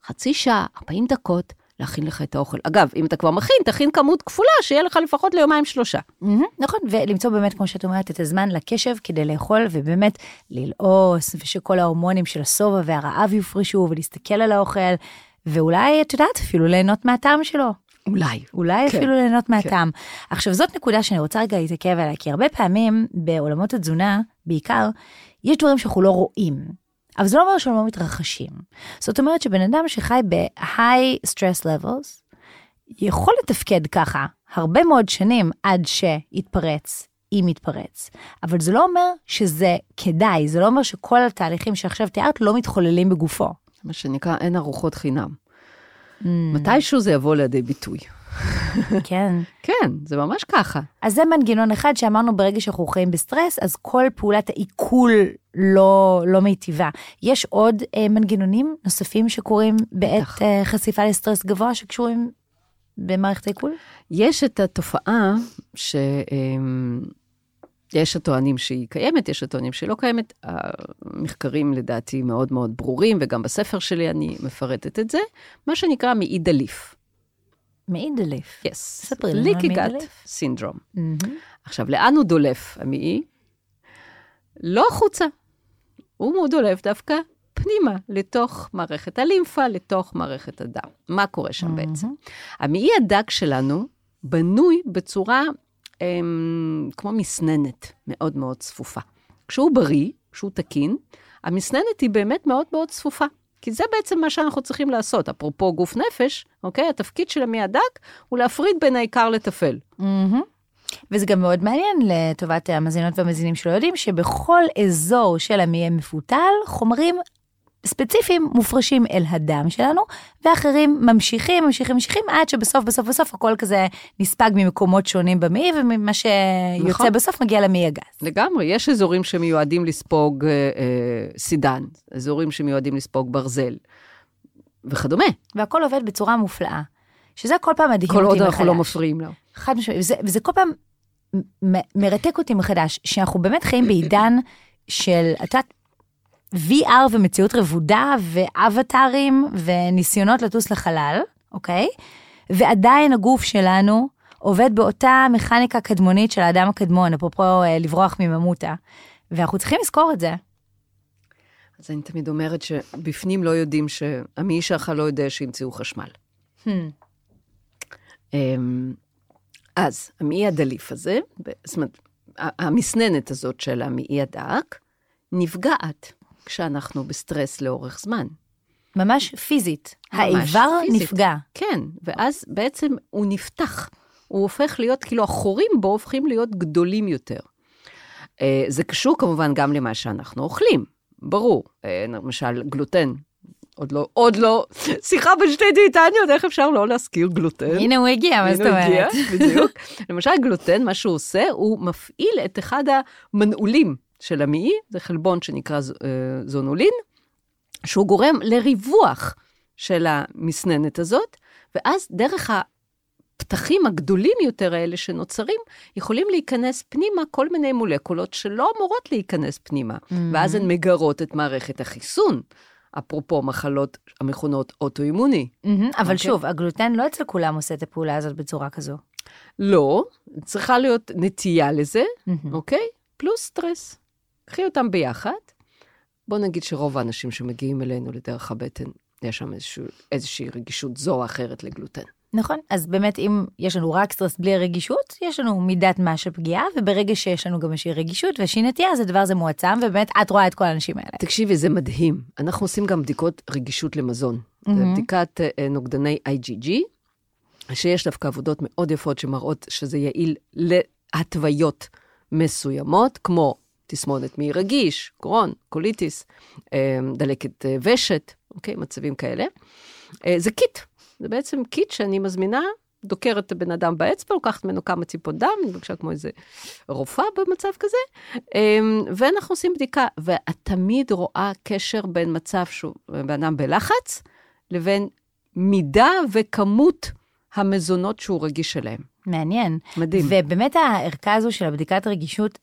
חצי שעה, 40 דקות, להכין לך את האוכל. אגב, אם אתה כבר מכין, תכין כמות כפולה, שיהיה לך לפחות ליומיים שלושה. מהמם, נכון, ולמצוא באמת, כמו שאת אומרת, את הזמן לקשב כדי לאכול, ובאמת ללעוס, ושכל ההורמונים של השובע והרעב יופרשו, ולהסתכל על האוכל, ואולי, את יודעת, אפילו ליהנות מהטעם שלו. אולי. אולי כן, אפילו ליהנות מהטעם. עכשיו, זאת נקודה שאני רוצה רגע להתעכב עליה, כי הרבה פעמים בעולמות התזונה, בעיקר, יש דברים שאנחנו לא רואים. אבל זה לא אומר שהם לא מתרחשים. זאת אומרת שבן אדם שחי ב-high stress levels, יכול לתפקד ככה הרבה מאוד שנים עד שיתפרץ, אם יתפרץ. אבל זה לא אומר שזה כדאי, זה לא אומר שכל התהליכים שעכשיו תיארת לא מתחוללים בגופו. מה שנקרא, אין ארוחות חינם. מתישהו זה יבוא לידי ביטוי. כן. כן, זה ממש ככה. אז זה מנגנון אחד שאמרנו ברגע שאנחנו חיים בסטרס, אז כל פעולת העיכול לא, לא מיטיבה. יש עוד אה, מנגנונים נוספים שקורים בעת. אה, חשיפה לסטרס גבוה שקשורים במערכת העיכול? יש את התופעה ש... אמ, יש הטוענים שהיא קיימת, יש הטוענים שהיא לא קיימת. המחקרים לדעתי מאוד מאוד ברורים, וגם בספר שלי אני מפרטת את זה. מה שנקרא מעי דליף. מעי דליף. Yes. ספרי לנו על ליקי מעי גת דליף. סינדרום. עכשיו, לאן הוא דולף, המעי? לא החוצה. הוא דולף דווקא פנימה, לתוך מערכת הלימפה, לתוך מערכת הדם. מה קורה שם בעצם? המעי הדק שלנו בנוי בצורה אמ, כמו מסננת מאוד מאוד צפופה. כשהוא בריא, כשהוא תקין, המסננת היא באמת מאוד מאוד צפופה. כי זה בעצם מה שאנחנו צריכים לעשות. אפרופו גוף נפש, אוקיי? התפקיד של המעי הדק הוא להפריד בין העיקר לטפל. מהמם. וזה גם מאוד מעניין לטובת המאזינות והמאזינים שלא יודעים, שבכל אזור של המעי המפותל, חומרים ספציפיים מופרשים אל הדם שלנו, ואחרים ממשיכים, ממשיכים, ממשיכים, עד שבסוף, בסוף, בסוף הכל כזה נספג ממקומות שונים במעי, ומה שיוצא נכון. בסוף מגיע למעי הגס. לגמרי, יש אזורים שמיועדים לספוג אה, אה, סידן, אזורים שמיועדים לספוג ברזל, וכדומה. והכל עובד בצורה מופלאה. שזה כל פעם מדהים כל אותי עוד אנחנו לא מחדש. מפריעים לו. חד משמעית, וזה, וזה כל פעם מ- מרתק אותי מחדש, שאנחנו באמת חיים בעידן של, את יודעת, VR ומציאות רבודה ואבטארים וניסיונות לטוס לחלל, אוקיי? ועדיין הגוף שלנו עובד באותה מכניקה קדמונית של האדם הקדמון, אפרופו אה, לברוח מממותה. ואנחנו צריכים לזכור את זה. אז אני תמיד אומרת שבפנים לא יודעים שהמעי שלך לא יודע שימצאו חשמל. Hmm. אמ, אז המעי הדליף הזה, זאת אומרת, המסננת הזאת של המעי הדק, נפגעת כשאנחנו בסטרס לאורך זמן. ממש פיזית. ממש האיבר פיזית. נפגע. כן, ואז בעצם הוא נפתח. הוא הופך להיות, כאילו החורים בו הופכים להיות גדולים יותר. אה, זה קשור כמובן גם למה שאנחנו אוכלים, ברור. אה, למשל, גלוטן. עוד לא, עוד לא, שיחה בין שתי דיאטניות, איך אפשר לא להזכיר גלוטן? הנה הוא הגיע, מה זאת הנה הוא הגיע, אומרת? בדיוק. למשל, גלוטן, מה שהוא עושה, הוא מפעיל את אחד המנעולים של המעי, זה חלבון שנקרא אה, זונולין, שהוא גורם לריווח של המסננת הזאת, ואז דרך הפתחים הגדולים יותר האלה שנוצרים, יכולים להיכנס פנימה כל מיני מולקולות שלא אמורות להיכנס פנימה, ואז הן מגרות את מערכת החיסון. אפרופו מחלות המכונות אוטואימוני. מהמם, אבל אוקיי. שוב, הגלוטן לא אצל כולם עושה את הפעולה הזאת בצורה כזו. לא, צריכה להיות נטייה לזה, מהמם. אוקיי? פלוס סטרס. קחי אותם ביחד. בוא נגיד שרוב האנשים שמגיעים אלינו לדרך הבטן, יש שם איזשהו, איזושהי רגישות זו או אחרת לגלוטן. נכון, אז באמת אם יש לנו רק סטרס בלי רגישות, יש לנו מידת מה של פגיעה, וברגע שיש לנו גם איזושהי רגישות ואיזושהי נטייה, אז הדבר הזה מועצם, ובאמת את רואה את כל האנשים האלה. תקשיבי, זה מדהים. אנחנו עושים גם בדיקות רגישות למזון. זה מהמם. בדיקת אה, נוגדני IgG, שיש דווקא עבודות מאוד יפות שמראות שזה יעיל להתוויות מסוימות, כמו תסמונת מעי רגיש, קרון, קוליטיס, אה, דלקת אה, ושת, אוקיי? מצבים כאלה. אה, זה קיט, זה בעצם קיט שאני מזמינה, דוקרת את הבן אדם באצבע, לוקחת ממנו כמה טיפות דם, אני מרגישה כמו איזה רופאה במצב כזה, אמ, ואנחנו עושים בדיקה, ואת תמיד רואה קשר בין מצב שהוא בן אדם בלחץ, לבין מידה וכמות המזונות שהוא רגיש אליהם. מעניין. מדהים. ובאמת הערכה הזו של הבדיקת רגישות,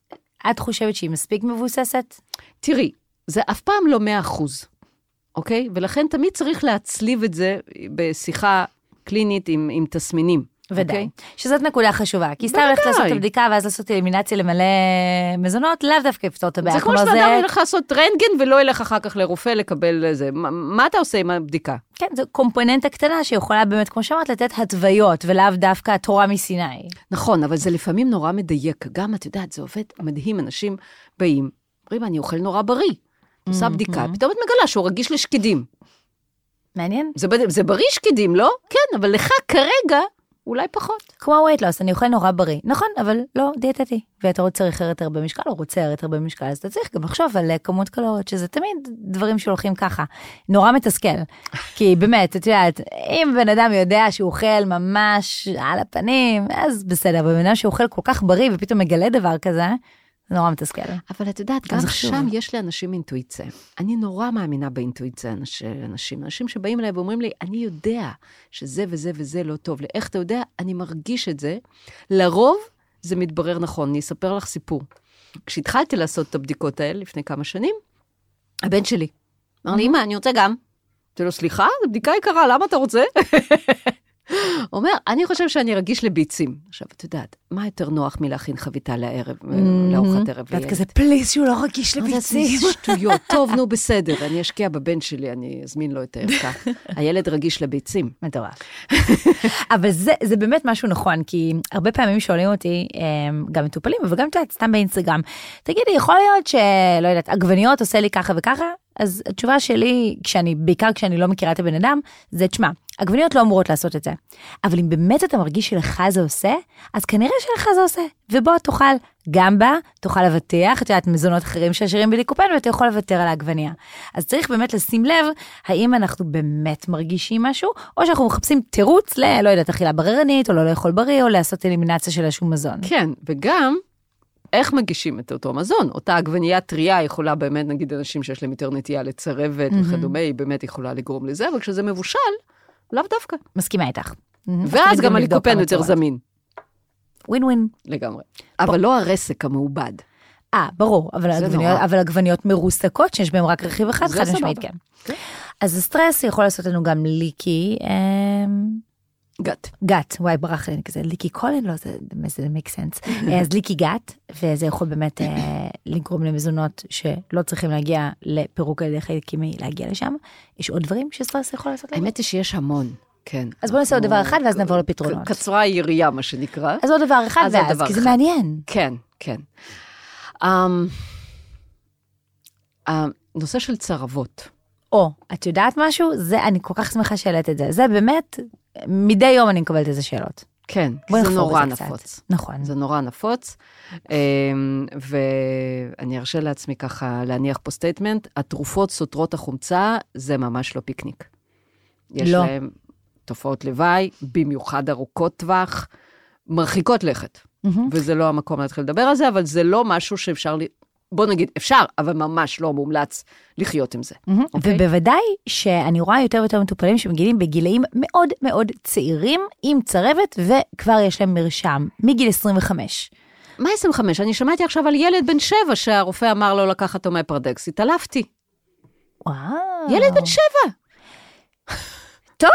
את חושבת שהיא מספיק מבוססת? תראי, זה אף פעם לא 100 אחוז, אוקיי? ולכן תמיד צריך להצליב את זה בשיחה קלינית עם, עם תסמינים. ודאי. אוקיי? שזאת נקודה חשובה, כי סתם ללכת לעשות את הבדיקה ואז לעשות אלימינציה למלא מזונות, לאו דווקא יפתור את הבעיה. זה כמו שבן אדם ילך לעשות רנטגן ולא ילך אחר כך לרופא לקבל איזה, מה, מה אתה עושה עם הבדיקה? כן, זו קומפוננטה קטנה שיכולה באמת, כמו שאמרת, לתת התוויות, ולאו דווקא תורה מסיני. נכון, אבל זה לפעמים נורא מדייק. גם, את יודעת, זה עובד מדהים, אנשים באים, אומרים, אני אוכל נורא בריא. עושה בדיקה, פתאום את מגלה שהוא רגיש לשקדים. מעניין. זה, זה בריא שקדים, לא? כן, אבל לך כרגע, אולי פחות. כמו weight loss, אני אוכל נורא בריא. נכון, אבל לא דיאטטי. ואתה רוצה יותר הרבה משקל, או רוצה יותר הרבה משקל, אז אתה צריך גם לחשוב על אה, כמות קלוריות, שזה תמיד דברים שהולכים ככה. נורא מתסכל. כי באמת, את יודעת, אם בן אדם יודע שהוא אוכל ממש על הפנים, אז בסדר, אבל בן אדם שאוכל כל כך בריא ופתאום מגלה דבר כזה, זה נורא מתסכל. אבל את יודעת, גם. שם יש לאנשים אינטואיציה. אני נורא מאמינה באינטואיציה של אנשים. אנשים שבאים אליי ואומרים לי, אני יודע שזה וזה וזה לא טוב. לאיך אתה יודע? אני מרגיש את זה. לרוב זה מתברר נכון. אני אספר לך סיפור. כשהתחלתי לעשות את הבדיקות האלה לפני כמה שנים, הבן שלי אמר לי, אמא, אני רוצה גם. אמרתי לו, סליחה, זו בדיקה יקרה, למה אתה רוצה? אומר, אני חושב שאני רגיש לביצים. עכשיו, את יודעת, מה יותר נוח מלהכין חביתה לערב, לארוחת ערב ואת לילד? כזה, פליז, שהוא לא רגיש לביצים. שטויות, טוב, נו, בסדר, אני אשקיע בבן שלי, אני אזמין לו את הערכה. הילד רגיש לביצים. מטורף. אבל זה, באמת משהו נכון, כי הרבה פעמים שואלים אותי, em, גם מטופלים, אבל גם את יודעת, סתם באינסטגרם, תגידי, יכול להיות שלא יודעת, עגבניות עושה לי ככה וככה? אז התשובה שלי, כשאני, בעיקר כשאני לא מכירה את הבן אדם, זה, תשמע, עגבניות לא אמורות לעשות את זה. אבל אם באמת אתה מרגיש שלך זה עושה, אז כנראה שלך זה עושה. ובוא תאכל גם בה, תאכל אבטיח, את יודעת, מזונות אחרים שעשירים בליקופן, ואתה יכול לוותר על העגבנייה. אז צריך באמת לשים לב, האם אנחנו באמת מרגישים משהו, או שאנחנו מחפשים תירוץ ל, לא יודעת, אכילה בררנית, או לא לאכול בריא, או לעשות אלימינציה של איזשהו מזון. כן, וגם, איך מגישים את אותו מזון? אותה עגבנייה טריה יכולה באמת, נגיד אנשים שיש להם יותר נטייה לצרבת וכדומה, היא באמת יכולה לגרום לזה, אבל כשזה מבושל, לאו דווקא. מסכימה איתך. ואז גם הליקופן יותר זמין, ווין ווין. לגמרי. אבל לא הרסק המעובד. אה, ברור, אבל עגבניות. אבל עגבניות מרוסקות, שיש בהן רק רכיב אחד, חד משמעית. כן. כן. אז הסטרס יכול לעשות לנו גם ליקי, אמ, גת. גת, וואי, ברח לי, כזה ליקי קולן, לא, זה, sense. אה, אז ליקי גת, וזה יכול באמת אה, לגרום למזונות שלא צריכים להגיע לפירוק על ידי חלק כימי, להגיע לשם. יש עוד דברים שסטרס יכול לעשות? האמת היא שיש המון, כן. אז בוא נעשה עוד דבר אחד ואז נעבור לפתרונות. קצרה היריעה, מה שנקרא. אז עוד דבר אחד ואז, כי זה. מעניין. כן, כן. אמ, הנושא של צרבות. או, את יודעת משהו? זה, אני כל כך שמחה שהעלית את זה. זה באמת, מדי יום אני מקבלת על זה שאלות. כן, זה נורא בזה קצת. נפוץ. נכון. זה נורא נפוץ. אמ, ואני ארשה לעצמי ככה להניח פה statement, התרופות סותרות החומצה זה ממש לא פיקניק. יש לא. להם תופעות לוואי, במיוחד ארוכות טווח, מרחיקות לכת. מהמם. וזה לא המקום להתחיל לדבר על זה, אבל זה לא משהו שאפשר, ל- בוא נגיד, אפשר, אבל ממש לא מומלץ לחיות עם זה. מהמם. אוקיי. ובוודאי שאני רואה יותר ויותר מטופלים שמגיעים בגילאים מאוד מאוד צעירים עם צרבת וכבר יש להם מרשם מגיל 25. מה 25? אני שמעתי עכשיו על ילד בן שבע שהרופא אמר לו לקחת אומפרדקס, התעלפתי. וואו. ילד בן שבע. טוב,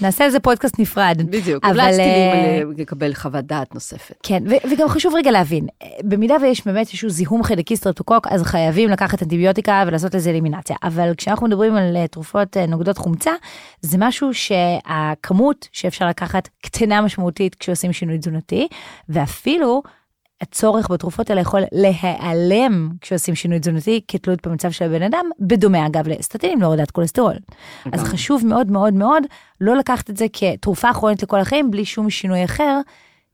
נעשה על זה פודקאסט נפרד. בדיוק, אבל, המלצתי אה, לי לקבל חוות דעת נוספת. כן, ו- וגם חשוב רגע להבין, אה, במידה ויש באמת איזשהו זיהום חיידקי סטרפטוקוק, אז חייבים לקחת אנטיביוטיקה ולעשות לזה אלימינציה. אבל כשאנחנו מדברים על אה, תרופות אה, נוגדות חומצה, זה משהו שהכמות שאפשר לקחת קטנה משמעותית כשעושים שינוי תזונתי, ואפילו הצורך בתרופות האלה יכול להיעלם כשעושים שינוי תזונתי כתלות במצב של הבן אדם, בדומה אגב לסטטינים להורדת כולסטרול. אז. חשוב מאוד מאוד מאוד לא לקחת את זה כתרופה כרונית לכל החיים בלי שום שינוי אחר.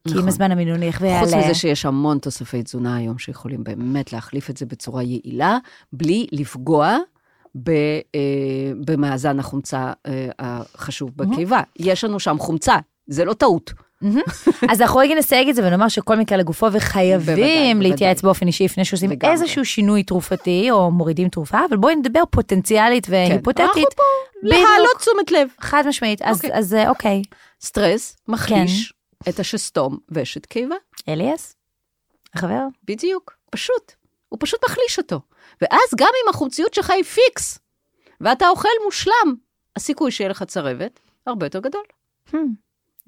כי עם נכון. הזמן המינון ילך ויעלה. חוץ מזה שיש המון תוספי תזונה היום שיכולים באמת להחליף את זה בצורה יעילה, בלי לפגוע ב, אה, במאזן החומצה אה, החשוב בקיבה. יש לנו שם חומצה, זה לא טעות. אז אנחנו רגע נסייג את זה ונאמר שכל מקרה לגופו וחייבים. להתייעץ באופן אישי לפני שעושים. איזשהו שינוי תרופתי או מורידים תרופה, אבל בואי נדבר פוטנציאלית כן. והיפותטית. אנחנו פה. להעלות תשומת לב. חד משמעית, אז- אוקיי. אז אה, אוקיי. סטרס מחליש כן. את השסתום ושט קיבה. LES? החבר? בדיוק, פשוט. הוא פשוט מחליש אותו. ואז גם אם החומציות שלך היא פיקס, ואתה אוכל מושלם, הסיכוי שיהיה לך צרבת הרבה יותר גדול.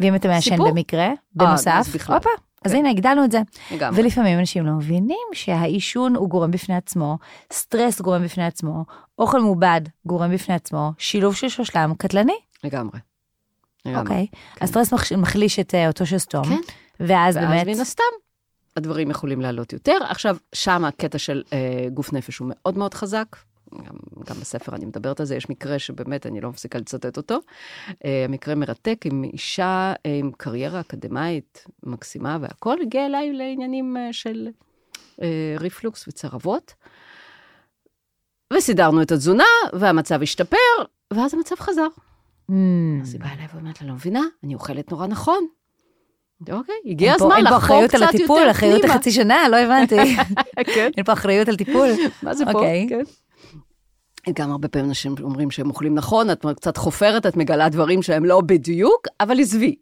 ואם אתה מעשן? במקרה, בנוסף, אז בכלל. הופה, אז כן. הנה הגדלנו את זה. לגמרי. ולפעמים אנשים לא מבינים שהעישון הוא גורם בפני עצמו, סטרס גורם בפני עצמו, אוכל מעובד גורם בפני עצמו, שילוב של שלושתם קטלני, לגמרי. אוקיי? הסטרס מחש- מחליש את אה, אותו שסתום, כן. ואז ואז באמת, מן הסתם, הדברים יכולים לעלות יותר. עכשיו, שם הקטע של אה, גוף נפש הוא מאוד מאוד חזק. גם, גם בספר אני מדברת על זה, יש מקרה שבאמת אני לא מפסיקה לצטט אותו. אה, המקרה מרתק עם אישה אה, עם קריירה אקדמאית מקסימה והכול, הגיע אליי לעניינים אה, של ריפלוקס וצרבות. וסידרנו את התזונה, והמצב השתפר, ואז המצב חזר. Hmm. אז היא באה אליי ואומרת לה, לא מבינה, אני אוכלת נורא נכון. אוקיי, הגיע אין פה- הזמן אין פה לחפור אחריות קצת על יותר הטיפול, אחריות פנימה. לחצי שנה, לא הבנתי. כן, אין פה אחריות על טיפול. מה זה פה? אוקיי. כן. גם הרבה פעמים אנשים אומרים שהם אוכלים נכון, את קצת חופרת, את מגלה דברים שהם לא בדיוק, אבל עזבי.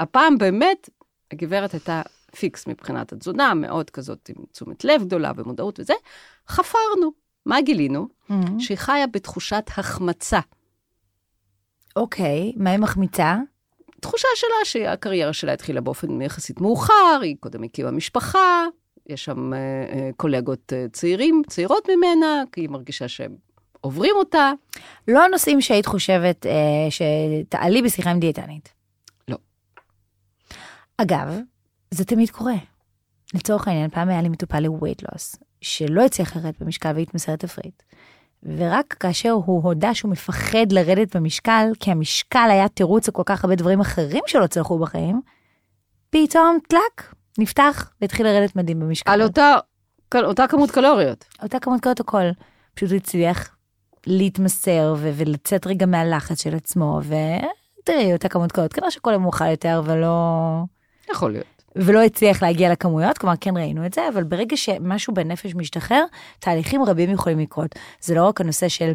הפעם באמת, הגברת הייתה פיקס מבחינת התזונה, מאוד כזאת עם תשומת לב גדולה ומודעות וזה, חפרנו. מה גילינו? Mhm. שהיא חיה בתחושת החמצה. אוקיי, מה היא מחמיצה? תחושה שלה שהקריירה שלה התחילה באופן יחסית מאוחר, היא קודם הקימה משפחה, יש שם אה, אה, קולגות אה, צעירים, צעירות ממנה, כי היא מרגישה שהם עוברים אותה. לא הנושאים שהיית חושבת אה, שתעלי בשיחה עם דיאטנית. לא. אגב, זה תמיד קורה. לצורך העניין, פעם היה לי מטופל ל-weight loss, שלא הצליח לרדת במשקל והתמסר תפריט. ורק כאשר הוא הודה שהוא מפחד לרדת במשקל, כי המשקל היה תירוץ לכל כך הרבה דברים אחרים שלא צלחו בחיים, פתאום טלק, נפתח והתחיל לרדת מדהים במשקל. על אותה, אותה כמות קלוריות. אותה כמות קולות הכל. פשוט הוא הצליח להתמסר ו- ולצאת רגע מהלחץ של עצמו, ותראי, אותה כמות קולות. כנראה שכל יום אוכל יותר ולא... יכול להיות. ולא הצליח להגיע לכמויות, כלומר כן ראינו את זה, אבל ברגע שמשהו בנפש משתחרר, תהליכים רבים יכולים לקרות. זה לא רק הנושא של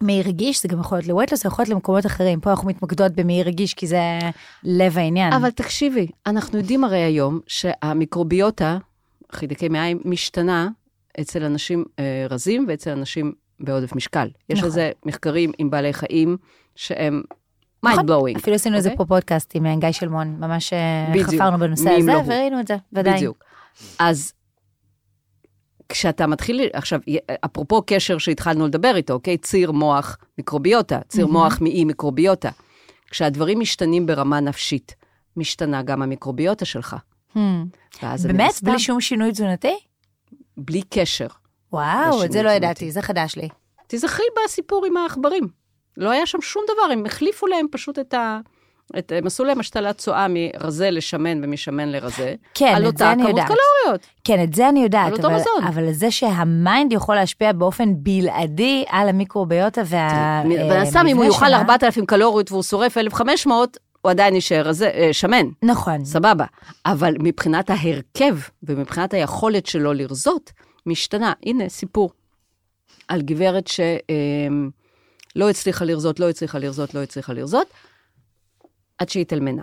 מי רגיש, זה גם יכול להיות לווייטלוס, זה יכול להיות למקומות אחרים. פה אנחנו מתמקדות במי רגיש, כי זה לב העניין. אבל תקשיבי, אנחנו יודעים הרי היום שהמיקרוביוטה, חידקי מעיים, משתנה אצל אנשים אה, רזים ואצל אנשים בעודף משקל. יש נכון. לזה מחקרים עם בעלי חיים שהם נכון. mind blowing. אפילו עשינו איזה אוקיי? פה פודקאסט עם אה, גיא שלמון, ממש אה, בדיוק. חפרנו בנושא הזה, לא. וראינו את זה, ודאי. בדיוק. אז כשאתה מתחיל, עכשיו, אפרופו קשר שהתחלנו לדבר איתו, אוקיי? ציר מוח מיקרוביוטה, ציר מוח מאי מיקרוביוטה. כשהדברים משתנים ברמה נפשית, משתנה גם המיקרוביוטה שלך. Hmm. באמת? בלי שום שינוי תזונתי? בלי קשר. וואו, את זה לא. ידעתי, זה חדש לי. תזכרי בסיפור עם העכברים. לא היה שם שום דבר, הם החליפו להם פשוט את ה... את, הם עשו להם השתלת צואה מרזה לשמן ומשמן לרזה. כן, על את אותה זה אני כמות יודעת. קלוריות. כן, את זה אני יודעת, על אותו אבל, מזון. אבל זה שהמיינד יכול להשפיע באופן בלעדי על המיקרוביוטה וה... בן אה, אדם, אם הוא יאכל שלה- 4,000 קלוריות והוא שורף 1,500, הוא עדיין יישאר רזה, אה, שמן. נכון. סבבה. אבל מבחינת ההרכב ומבחינת היכולת שלו לרזות, משתנה. הנה, סיפור על גברת שלא הצליחה לרזות, לא הצליחה לרזות, לא הצליחה לרזות, עד שהיא התאלמנה.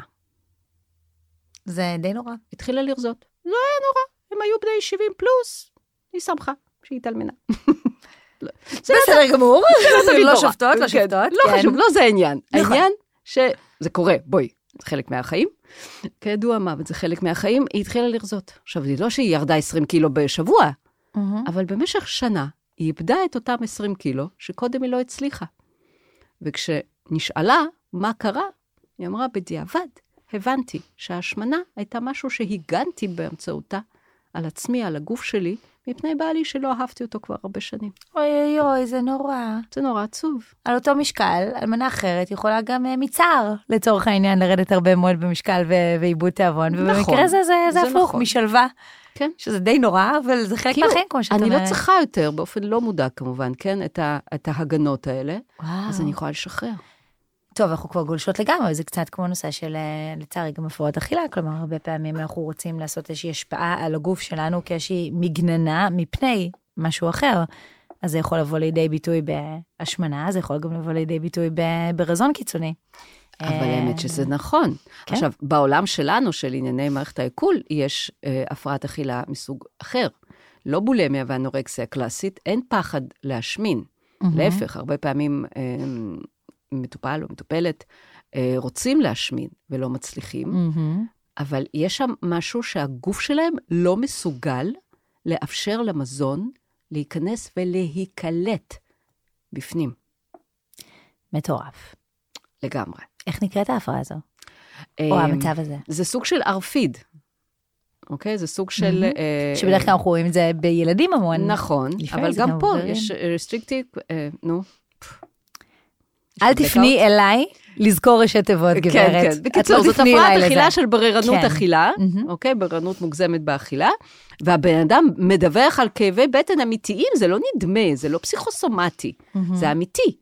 זה די נורא. התחילה לרזות. לא היה נורא, הם היו בני 70 פלוס, היא שמחה שהיא התאלמנה. לא, זה בסדר גמור, לא. שופטות, לא כן, שופטות. לא כן. חשוב, לא זה העניין. נכון. העניין שזה קורה, בואי, זה חלק מהחיים. כידוע מוות זה חלק מהחיים, היא התחילה לרזות. עכשיו, זה לא שהיא ירדה 20 קילו בשבוע, מהמם. אבל במשך שנה היא איבדה את אותם 20 קילו שקודם היא לא הצליחה. וכשנשאלה מה קרה, היא אמרה, בדיעבד, הבנתי שההשמנה הייתה משהו שהגנתי באמצעותה על עצמי, על הגוף שלי, מפני בעלי שלא אהבתי אותו כבר הרבה שנים. אוי אוי אוי, זה נורא. זה נורא עצוב. על אותו משקל, אלמנה אחרת יכולה גם אה, מצער, לצורך העניין, לרדת הרבה מאוד במשקל ועיבוד תיאבון, נכון, ובמקרה הזה זה, זה זה הפוך, נכון. משלווה, כן. שזה די נורא, אבל זה חלק כאילו, מהחיים, כמו שאת אני אומרת. לא צריכה יותר, באופן לא מודע כמובן, כן, את, ה, את ההגנות האלה, וואו. אז אני יכולה לשחרר. טוב, אנחנו כבר גולשות לגמרי, זה קצת כמו נושא של, אה, לצערי, גם הפרעות אכילה, כלומר, הרבה פעמים אנחנו רוצים לעשות איזושהי השפעה על הגוף שלנו כאיזושהי מגננה מפני משהו אחר. אז זה יכול לבוא לידי ביטוי בהשמנה, זה יכול גם לבוא לידי ביטוי ברזון קיצוני. אבל אה, האמת שזה נכון. כן. עכשיו, בעולם שלנו, של ענייני מערכת העיכול, יש אה, הפרעת אכילה מסוג אחר. לא בולמיה ואנורקסיה קלאסית, אין פחד להשמין. מהמם. להפך, הרבה פעמים אה, מטופל או מטופלת אה, רוצים להשמין ולא מצליחים, מהמם. אבל יש שם משהו שהגוף שלהם לא מסוגל לאפשר למזון להיכנס ולהיקלט בפנים, מטורף. לגמרי. איך נקראת ההפרעה הזו? או אה, המצב הזה? זה סוג של ערפיד, אוקיי? זה סוג של... מהמם. אה, שבדרך כלל אנחנו רואים את זה בילדים המון. נכון, אבל גם פה. יש רסטריקטיב, נו. אל תפני אליי לזכור ראשי תיבות, גברת. כן, כן. בקיצור, זאת הפרעת אכילה. של בררנות כן. אכילה, מהמם. אוקיי? בררנות מוגזמת באכילה, והבן אדם מדווח על כאבי בטן אמיתיים, זה לא נדמה, זה לא פסיכוסומטי, מהמם. זה אמיתי.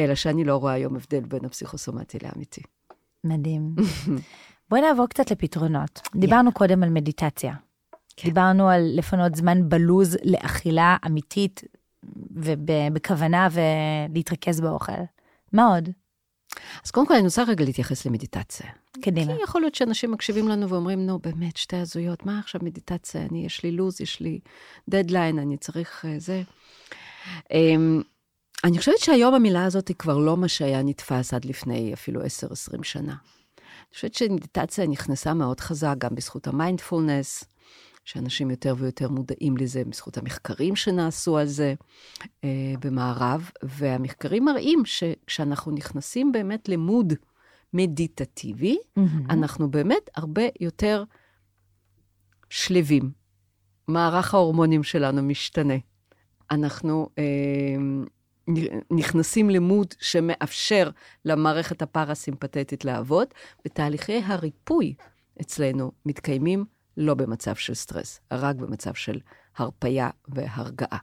אלא שאני לא רואה היום הבדל בין הפסיכוסומטי לאמיתי. מדהים. בואי נעבור קצת לפתרונות. דיברנו קודם על מדיטציה. דיברנו על לפנות זמן בלוז לאכילה אמיתית ובכוונה ולהתרכז באוכל. מה עוד? אז קודם כל אני רוצה רגע להתייחס למדיטציה. קדימה. כי יכול להיות שאנשים מקשיבים לנו ואומרים, נו, באמת, שתי הזויות, מה עכשיו מדיטציה? אני, יש לי לו"ז, יש לי דדליין, אני צריך uh, זה. Um, אני חושבת שהיום המילה הזאת היא כבר לא מה שהיה נתפס עד לפני אפילו 10-20 שנה. אני חושבת שמדיטציה נכנסה מאוד חזק גם בזכות המיינדפולנס, שאנשים יותר ויותר מודעים לזה בזכות המחקרים שנעשו על זה אה, במערב, והמחקרים מראים שכשאנחנו נכנסים באמת למוד מדיטטיבי, Mm-hmm. אנחנו באמת הרבה יותר שלווים. מערך ההורמונים שלנו משתנה. אנחנו אה, נכנסים למוד שמאפשר למערכת הפרסימפטית לעבוד, ותהליכי הריפוי אצלנו מתקיימים לא במצב של סטרס, רק במצב של הרפייה והרגעה.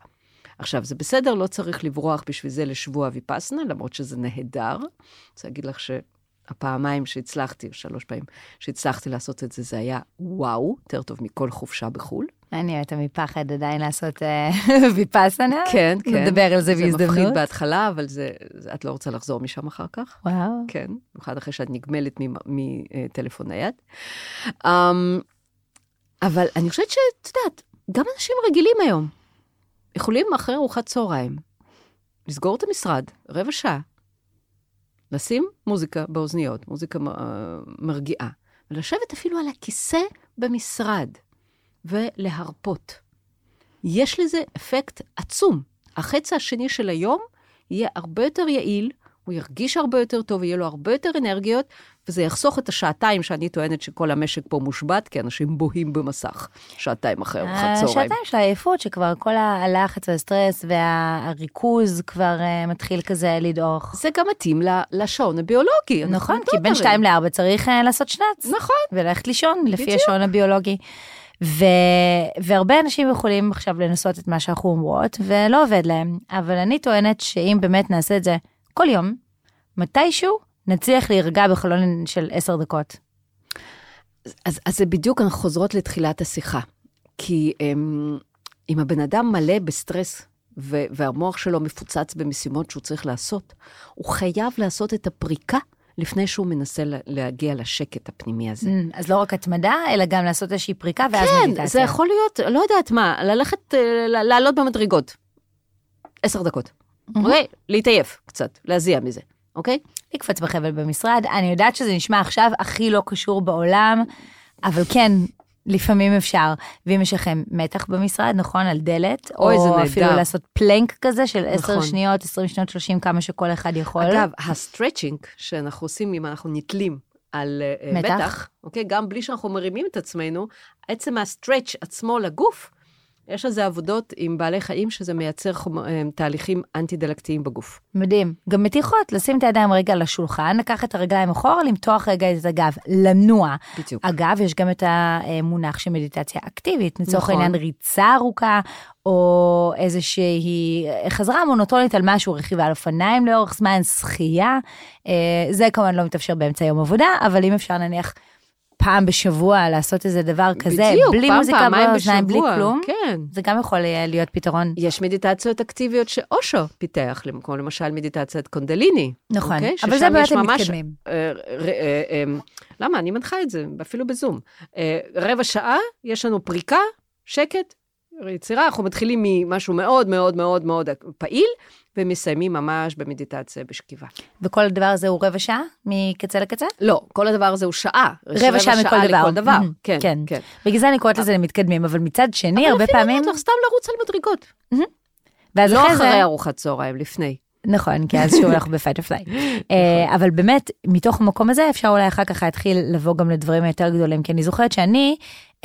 עכשיו, זה בסדר, לא צריך לברוח בשביל זה לשבוע ויפסנה, למרות שזה נהדר. אני רוצה להגיד לך שהפעמיים שהצלחתי, או שלוש פעמים שהצלחתי לעשות את זה, זה היה וואו, יותר טוב מכל חופשה בחו"ל. אני אוהבת מפחד עדיין לעשות אה, ויפאסנה. כן, כן. נדבר על זה בהזדמנות. זה מפחיד בהתחלה, אבל זה, זה, את לא רוצה לחזור משם אחר כך. וואו. כן, במיוחד אחרי שאת נגמלת מטלפון נייד. אבל אני חושבת שאת יודעת, גם אנשים רגילים היום יכולים אחרי ארוחת צהריים לסגור את המשרד רבע שעה, לשים מוזיקה באוזניות, מוזיקה uh, מרגיעה, ולשבת אפילו על הכיסא במשרד. ולהרפות. יש לזה אפקט עצום. החצי השני של היום יהיה הרבה יותר יעיל, הוא ירגיש הרבה יותר טוב, יהיה לו הרבה יותר אנרגיות, וזה יחסוך את השעתיים שאני טוענת שכל המשק פה מושבת, כי אנשים בוהים במסך שעתיים אחרי ארוחת צהריים. שעתיים של העייפות, שכבר כל הלחץ והסטרס והריכוז כבר uh, מתחיל כזה לדעוך. זה גם מתאים לשעון הביולוגי. נכון, כי בין שתיים לארבע צריך uh, לעשות שנץ. נכון. וללכת לישון, לפי השעון הביולוגי. ו... והרבה אנשים יכולים עכשיו לנסות את מה שאנחנו אומרות, ולא עובד להם. אבל אני טוענת שאם באמת נעשה את זה כל יום, מתישהו נצליח להירגע בחלון של עשר דקות. אז, אז זה בדיוק, אנחנו חוזרות לתחילת השיחה. כי הם, אם הבן אדם מלא בסטרס, ו- והמוח שלו מפוצץ במשימות שהוא צריך לעשות, הוא חייב לעשות את הפריקה לפני שהוא מנסה להגיע לשקט הפנימי הזה. Mm, אז לא רק התמדה, אלא גם לעשות איזושהי פריקה ואז כן, מדיטציה. כן, זה יכול להיות, לא יודעת מה, ללכת, לעלות במדרגות. עשר דקות, אוקיי? להתעייף קצת, להזיע מזה, אוקיי? לקפוץ בחבל במשרד. אני יודעת שזה נשמע עכשיו הכי לא קשור בעולם, אבל כן, לפעמים אפשר. ואם יש לכם מתח במשרד, נכון, על דלת, אוי, או נהדר. אפילו לעשות פלנק כזה של 10 נכון. שניות, 20 שניות, 30, כמה שכל אחד יכול. אגב, ה stretching שאנחנו עושים אם אנחנו נתלים על אה, מתח. מתח, אוקיי? גם בלי שאנחנו מרימים את עצמנו, עצם ה stretch עצמו לגוף, יש על זה עבודות עם בעלי חיים שזה מייצר חומ... אה, תהליכים אנטי-דלקתיים בגוף. מדהים. גם מתיחות, לשים את הידיים רגע על השולחן, לקחת את הרגליים אחורה, למתוח רגע את הגב, לנוע. בדיוק. אגב, יש גם את המונח של מדיטציה אקטיבית, לצורך נכון. העניין ריצה ארוכה, או איזושהי חזרה מונוטונית על משהו, רכיבה על אופניים לאורך זמן, שחייה. אה, זה כמובן לא מתאפשר באמצע יום עבודה, אבל אם אפשר נניח פעם בשבוע לעשות איזה דבר כזה, בדיוק, בלי פעם, מוזיקה באוזניים, בלי כלום, כן. זה גם יכול אה, להיות פתרון. יש מדיטציות אקטיביות שאושו פיתח, כמו למשל מדיטציית קונדליני. נכון, אוקיי? אבל זה באמת הם מתקדמים. אה, אה, אה, למה? אני מנחה את זה, אפילו בזום. אה, רבע שעה, יש לנו פריקה, שקט, יצירה, אנחנו מתחילים ממשהו מאוד מאוד מאוד מאוד פעיל, ומסיימים ממש במדיטציה בשכיבה. וכל הדבר הזה הוא רבע שעה מקצה לקצה? לא, כל הדבר הזה הוא שעה. רבע שעה מכל דבר. לכל דבר. Mhm, כן, כן. כן. בגלל זה אני קוראת לזה למתקדמים, אבל מצד שני, הרבה אבל אפילו פעמים... אני אומרת לך, סתם לרוץ על מדרגות. ואז לא אחרי זה... ארוחת צהריים, לפני. נכון, כי אז שוב אנחנו בפייט או פליי. אבל באמת, מתוך המקום הזה אפשר אולי אחר כך להתחיל לבוא גם לדברים היותר גדולים, כי אני זוכרת שאני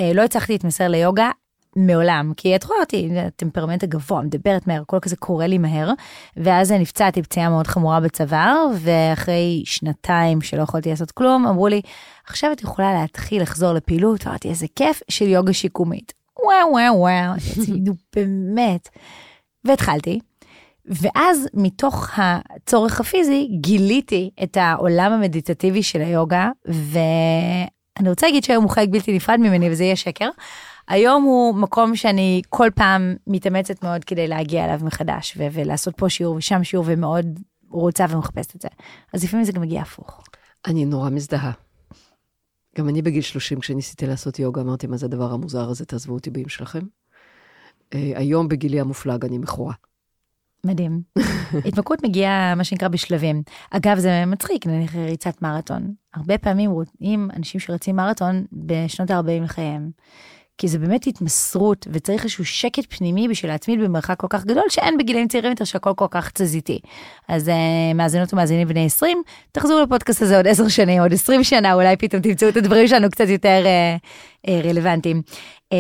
אה, לא הצלחתי להתמסר ליוגה. מעולם, כי את רואה אותי, הטמפרמנט הגבוה, מדברת מהר, הכל כזה קורה לי מהר, ואז נפצעתי פציעה מאוד חמורה בצוואר, ואחרי שנתיים שלא יכולתי לעשות כלום, אמרו לי, עכשיו את יכולה להתחיל לחזור לפעילות, ואמרתי, איזה כיף של יוגה שיקומית. וואו וואו וואו, נו באמת. והתחלתי, ואז מתוך הצורך הפיזי גיליתי את העולם המדיטטיבי של היוגה, ואני רוצה להגיד שהיום הוא חלק בלתי נפרד ממני וזה יהיה שקר. היום הוא מקום שאני כל פעם מתאמצת מאוד כדי להגיע אליו מחדש ו- ולעשות פה שיעור ושם שיעור ומאוד רוצה ומחפשת את זה. אז לפעמים זה גם מגיע הפוך. אני נורא מזדהה. גם אני בגיל 30, כשניסיתי לעשות יוגה, אמרתי, מה זה הדבר המוזר הזה, תעזבו אותי באם שלכם. אה, היום בגילי המופלג אני מכורה. מדהים. התמכרות מגיעה, מה שנקרא, בשלבים. אגב, זה מצחיק, נניח ריצת מרתון. הרבה פעמים רואים אנשים שרצים מרתון בשנות ה-40 לחייהם. כי זה באמת התמסרות, וצריך איזשהו שקט פנימי בשביל להתמיד במרחק כל כך גדול, שאין בגילאים צעירים יותר שהכל כל כך תזזיתי. אז uh, מאזינות ומאזינים בני 20, תחזרו לפודקאסט הזה עוד 10 שנים, עוד 20 שנה, אולי פתאום תמצאו את הדברים שלנו קצת יותר uh, uh, רלוונטיים. Um,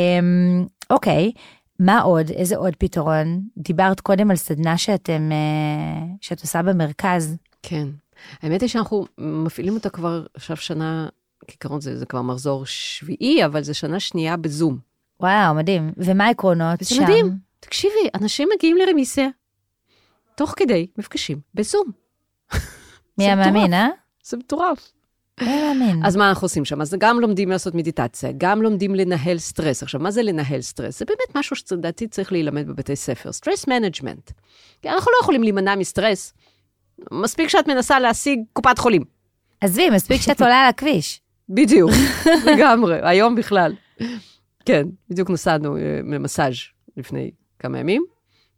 אוקיי, מה עוד? איזה עוד פתרון? דיברת קודם על סדנה שאתם, uh, שאת עושה במרכז. כן. האמת היא שאנחנו מפעילים אותה כבר עכשיו שנה כעיקרון זה, זה כבר מחזור שביעי, אבל זה שנה שנייה בזום. וואו, מדהים. ומה העקרונות שם? זה מדהים. תקשיבי, אנשים מגיעים לרמיסיה, תוך כדי מפגשים בזום. מי המאמין, אה? זה מטורף. אז מה אנחנו עושים שם? אז גם לומדים לעשות מדיטציה, גם לומדים לנהל סטרס. עכשיו, מה זה לנהל סטרס? זה באמת משהו שלדעתי צריך להילמד בבתי ספר. stress management. אנחנו לא יכולים להימנע מסטרס. מספיק שאת מנסה להשיג קופת חולים. עזבי, מספיק שאת עולה על הכביש. בדיוק, לגמרי, היום בכלל. כן, בדיוק נסענו למסאז' אה, לפני כמה ימים.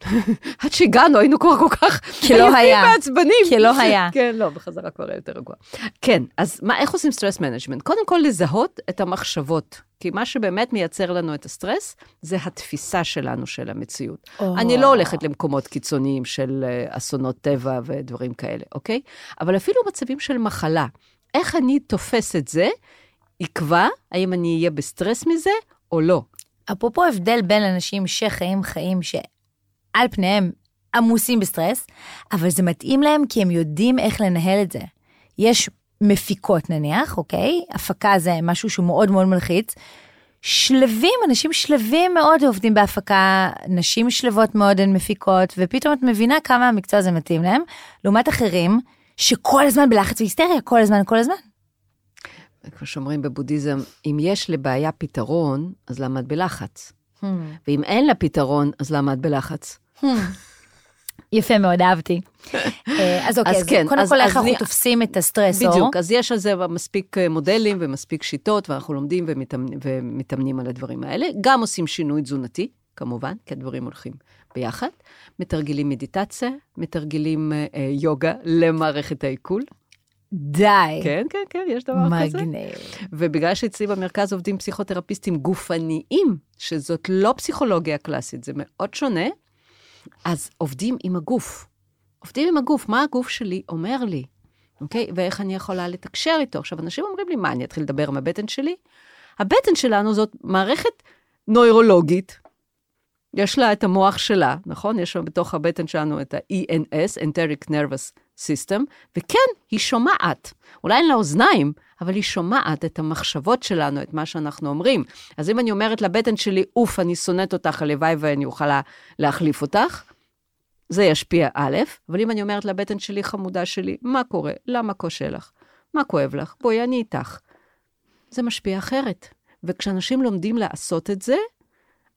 עד שהגענו, היינו כבר כל כך עייפים ועצבנים. כי לא היה. כן, לא, בחזרה כבר היה יותר רגוע. כן, אז מה, איך עושים stress management? קודם כל לזהות את המחשבות. כי מה שבאמת מייצר לנו את הסטרס, זה התפיסה שלנו של המציאות. Oh. אני לא הולכת למקומות קיצוניים של אה, אסונות טבע ודברים כאלה, אוקיי? אבל אפילו מצבים של מחלה. איך אני תופס את זה, יקבע האם אני אהיה בסטרס מזה או לא. אפרופו הבדל בין אנשים שחיים חיים שעל פניהם עמוסים בסטרס, אבל זה מתאים להם כי הם יודעים איך לנהל את זה. יש מפיקות נניח, אוקיי? הפקה זה משהו שהוא מאוד מאוד מלחיץ. שלווים, אנשים שלווים מאוד עובדים בהפקה, נשים שלוות מאוד הן מפיקות, ופתאום את מבינה כמה המקצוע הזה מתאים להם, לעומת אחרים שכל הזמן בלחץ והיסטריה, כל הזמן, כל הזמן. כמו שאומרים בבודהיזם, אם יש לבעיה פתרון, אז למה את בלחץ? Hmm. ואם אין לה פתרון, אז למה את בלחץ? Hmm. יפה מאוד, אהבתי. אה, אז אוקיי, אז, כן, קודם כל איך אנחנו תופסים את הסטרסור. בדיוק, אז יש על זה מספיק אה, מודלים ומספיק שיטות, ואנחנו לומדים ומתאמנים, ומתאמנים על הדברים האלה. גם עושים שינוי תזונתי, כמובן, כי הדברים הולכים ביחד. מתרגלים מדיטציה, מתרגלים אה, אה, יוגה למערכת העיכול. די. כן, כן, כן, יש דבר מגניב. כזה. מגניב. ובגלל שאצלי במרכז עובדים פסיכותרפיסטים גופניים, שזאת לא פסיכולוגיה קלאסית, זה מאוד שונה, אז עובדים עם הגוף. עובדים עם הגוף, מה הגוף שלי אומר לי, אוקיי? ואיך אני יכולה לתקשר איתו. עכשיו, אנשים אומרים לי, מה, אני אתחיל לדבר עם הבטן שלי? הבטן שלנו זאת מערכת נוירולוגית, יש לה את המוח שלה, נכון? יש שם בתוך הבטן שלנו את ה-ENS, Enteric Nervous System, וכן, היא שומעת. אולי אין לה אוזניים, אבל היא שומעת את המחשבות שלנו, את מה שאנחנו אומרים. אז אם אני אומרת לבטן שלי, אוף, אני שונאת אותך, הלוואי ואני אוכל להחליף אותך, זה ישפיע א', אבל אם אני אומרת לבטן שלי, חמודה שלי, מה קורה? למה קשה לך? מה כואב לך? בואי, אני איתך. זה משפיע אחרת. וכשאנשים לומדים לעשות את זה,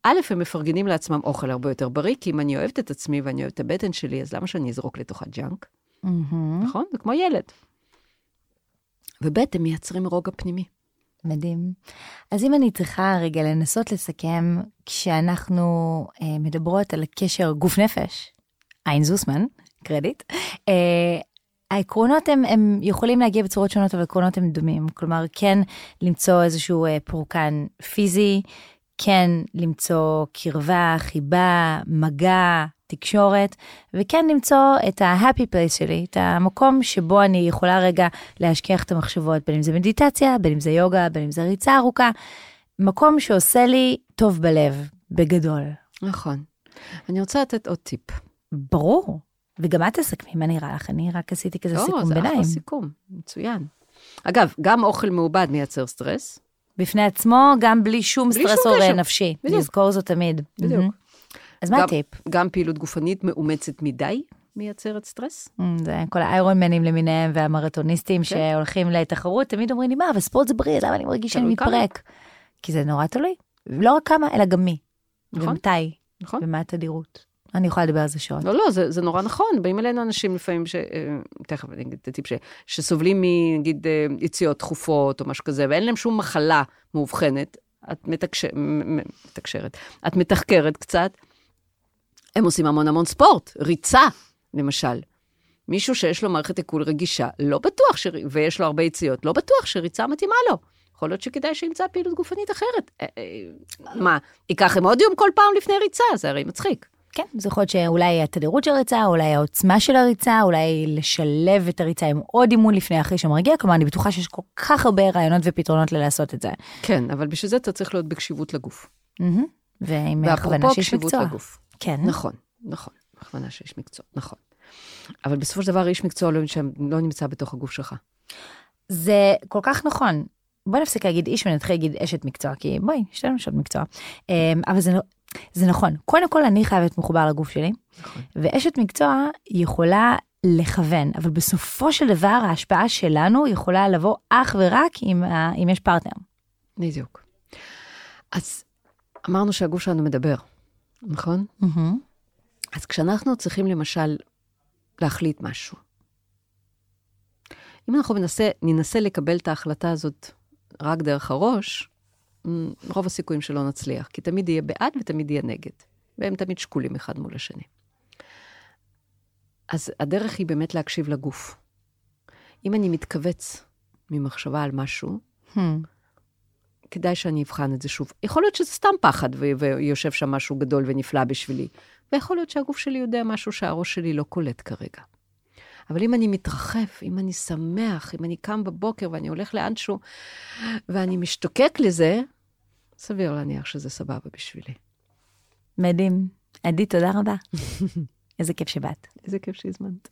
א', הם מפרגנים לעצמם אוכל הרבה יותר בריא, כי אם אני אוהבת את עצמי ואני אוהבת את הבטן שלי, אז למה שאני אזרוק לתוכה junk? Mm-hmm. נכון? זה כמו ילד. וב', הם מייצרים רוגע פנימי. מדהים. אז אם אני צריכה רגע לנסות לסכם, כשאנחנו אה, מדברות על הקשר גוף-נפש, עין זוסמן, קרדיט, אה, העקרונות הם, הם יכולים להגיע בצורות שונות, אבל העקרונות הם דומים. כלומר, כן למצוא איזשהו אה, פורקן פיזי, כן למצוא קרבה, חיבה, מגע, תקשורת, וכן למצוא את ה-happy place שלי, את המקום שבו אני יכולה רגע להשכיח את המחשבות, בין אם זה מדיטציה, בין אם זה יוגה, בין אם זה ריצה ארוכה, מקום שעושה לי טוב בלב, בגדול. נכון. אני רוצה לתת עוד טיפ. ברור. וגם את תסכמי, מה נראה לך? אני רק עשיתי כזה לא, סיכום ביניים. לא, זה אחלה סיכום, מצוין. אגב, גם אוכל מעובד מייצר סטרס, בפני עצמו, גם בלי שום בלי סטרסור שום נפשי. בדיוק. לזכור זאת תמיד. בדיוק. Mm-hmm. אז מה הטיפ? גם פעילות גופנית מאומצת מדי מייצרת סטרס. Mm, זה כל האיירונמנים למיניהם והמרתוניסטים כן. שהולכים לתחרות, תמיד אומרים לי, מה, אבל ספורט זה בריא, למה אני מרגיש שאני מתפרק? כי זה נורא תלוי. לא רק כמה, אלא גם מי. נכון. ומתי. נכון. ומה התדירות. אני יכולה לדבר על זה שעות. לא, לא, זה, זה נורא נכון. באים אלינו אנשים לפעמים, ש... אה, תכף אני אגיד את הטיפ, ש... שסובלים מנגיד אה, יציאות תכופות או משהו כזה, ואין להם שום מחלה מאובחנת, את מתקשר... מתקשרת, את מתחקרת קצת, הם עושים המון המון ספורט, ריצה, למשל. מישהו שיש לו מערכת עיכול רגישה, לא בטוח, ש... ויש לו הרבה יציאות, לא בטוח שריצה מתאימה לו. יכול להיות שכדאי שימצא פעילות גופנית אחרת. אה, מה, ייקח אמודיום כל פעם לפני ריצה? זה הרי מצחיק. כן, זה יכול להיות שאולי התדירות של הריצה, אולי העוצמה של הריצה, אולי לשלב את הריצה עם עוד אימון לפני אחרי שמרגיע, כלומר, אני בטוחה שיש כל כך הרבה רעיונות ופתרונות ללעשות את זה. כן, אבל בשביל זה אתה צריך להיות בקשיבות לגוף. ועם הכוונה שיש מקצוע. לגוף. כן. נכון, נכון, הכוונה שיש מקצוע, נכון. אבל בסופו של דבר איש מקצוע לא, לא נמצא בתוך הגוף שלך. זה כל כך נכון. בואי נפסיק להגיד איש ונתחיל להגיד אשת מקצוע, כי בואי, לנו אשת מקצוע. אמ, אבל זה, זה נכון. קודם כל, אני חייבת להיות מחובר לגוף שלי, נכון. ואשת מקצוע יכולה לכוון, אבל בסופו של דבר ההשפעה שלנו יכולה לבוא אך ורק אם, אם יש פרטנר. בדיוק. אז אמרנו שהגוף שלנו מדבר, נכון? Mm-hmm. אז כשאנחנו צריכים למשל להחליט משהו, אם אנחנו ננסה, ננסה לקבל את ההחלטה הזאת רק דרך הראש, רוב הסיכויים שלא נצליח, כי תמיד יהיה בעד ותמיד יהיה נגד, והם תמיד שקולים אחד מול השני. אז הדרך היא באמת להקשיב לגוף. אם אני מתכווץ ממחשבה על משהו, Hmm. כדאי שאני אבחן את זה שוב. יכול להיות שזה סתם פחד ו- ויושב שם משהו גדול ונפלא בשבילי, ויכול להיות שהגוף שלי יודע משהו שהראש שלי לא קולט כרגע. אבל אם אני מתרחב, אם אני שמח, אם אני קם בבוקר ואני הולך לאנשהו ואני משתוקק לזה, סביר להניח שזה סבבה בשבילי. מדהים. עדי, תודה רבה. איזה כיף שבאת. איזה כיף שהזמנת.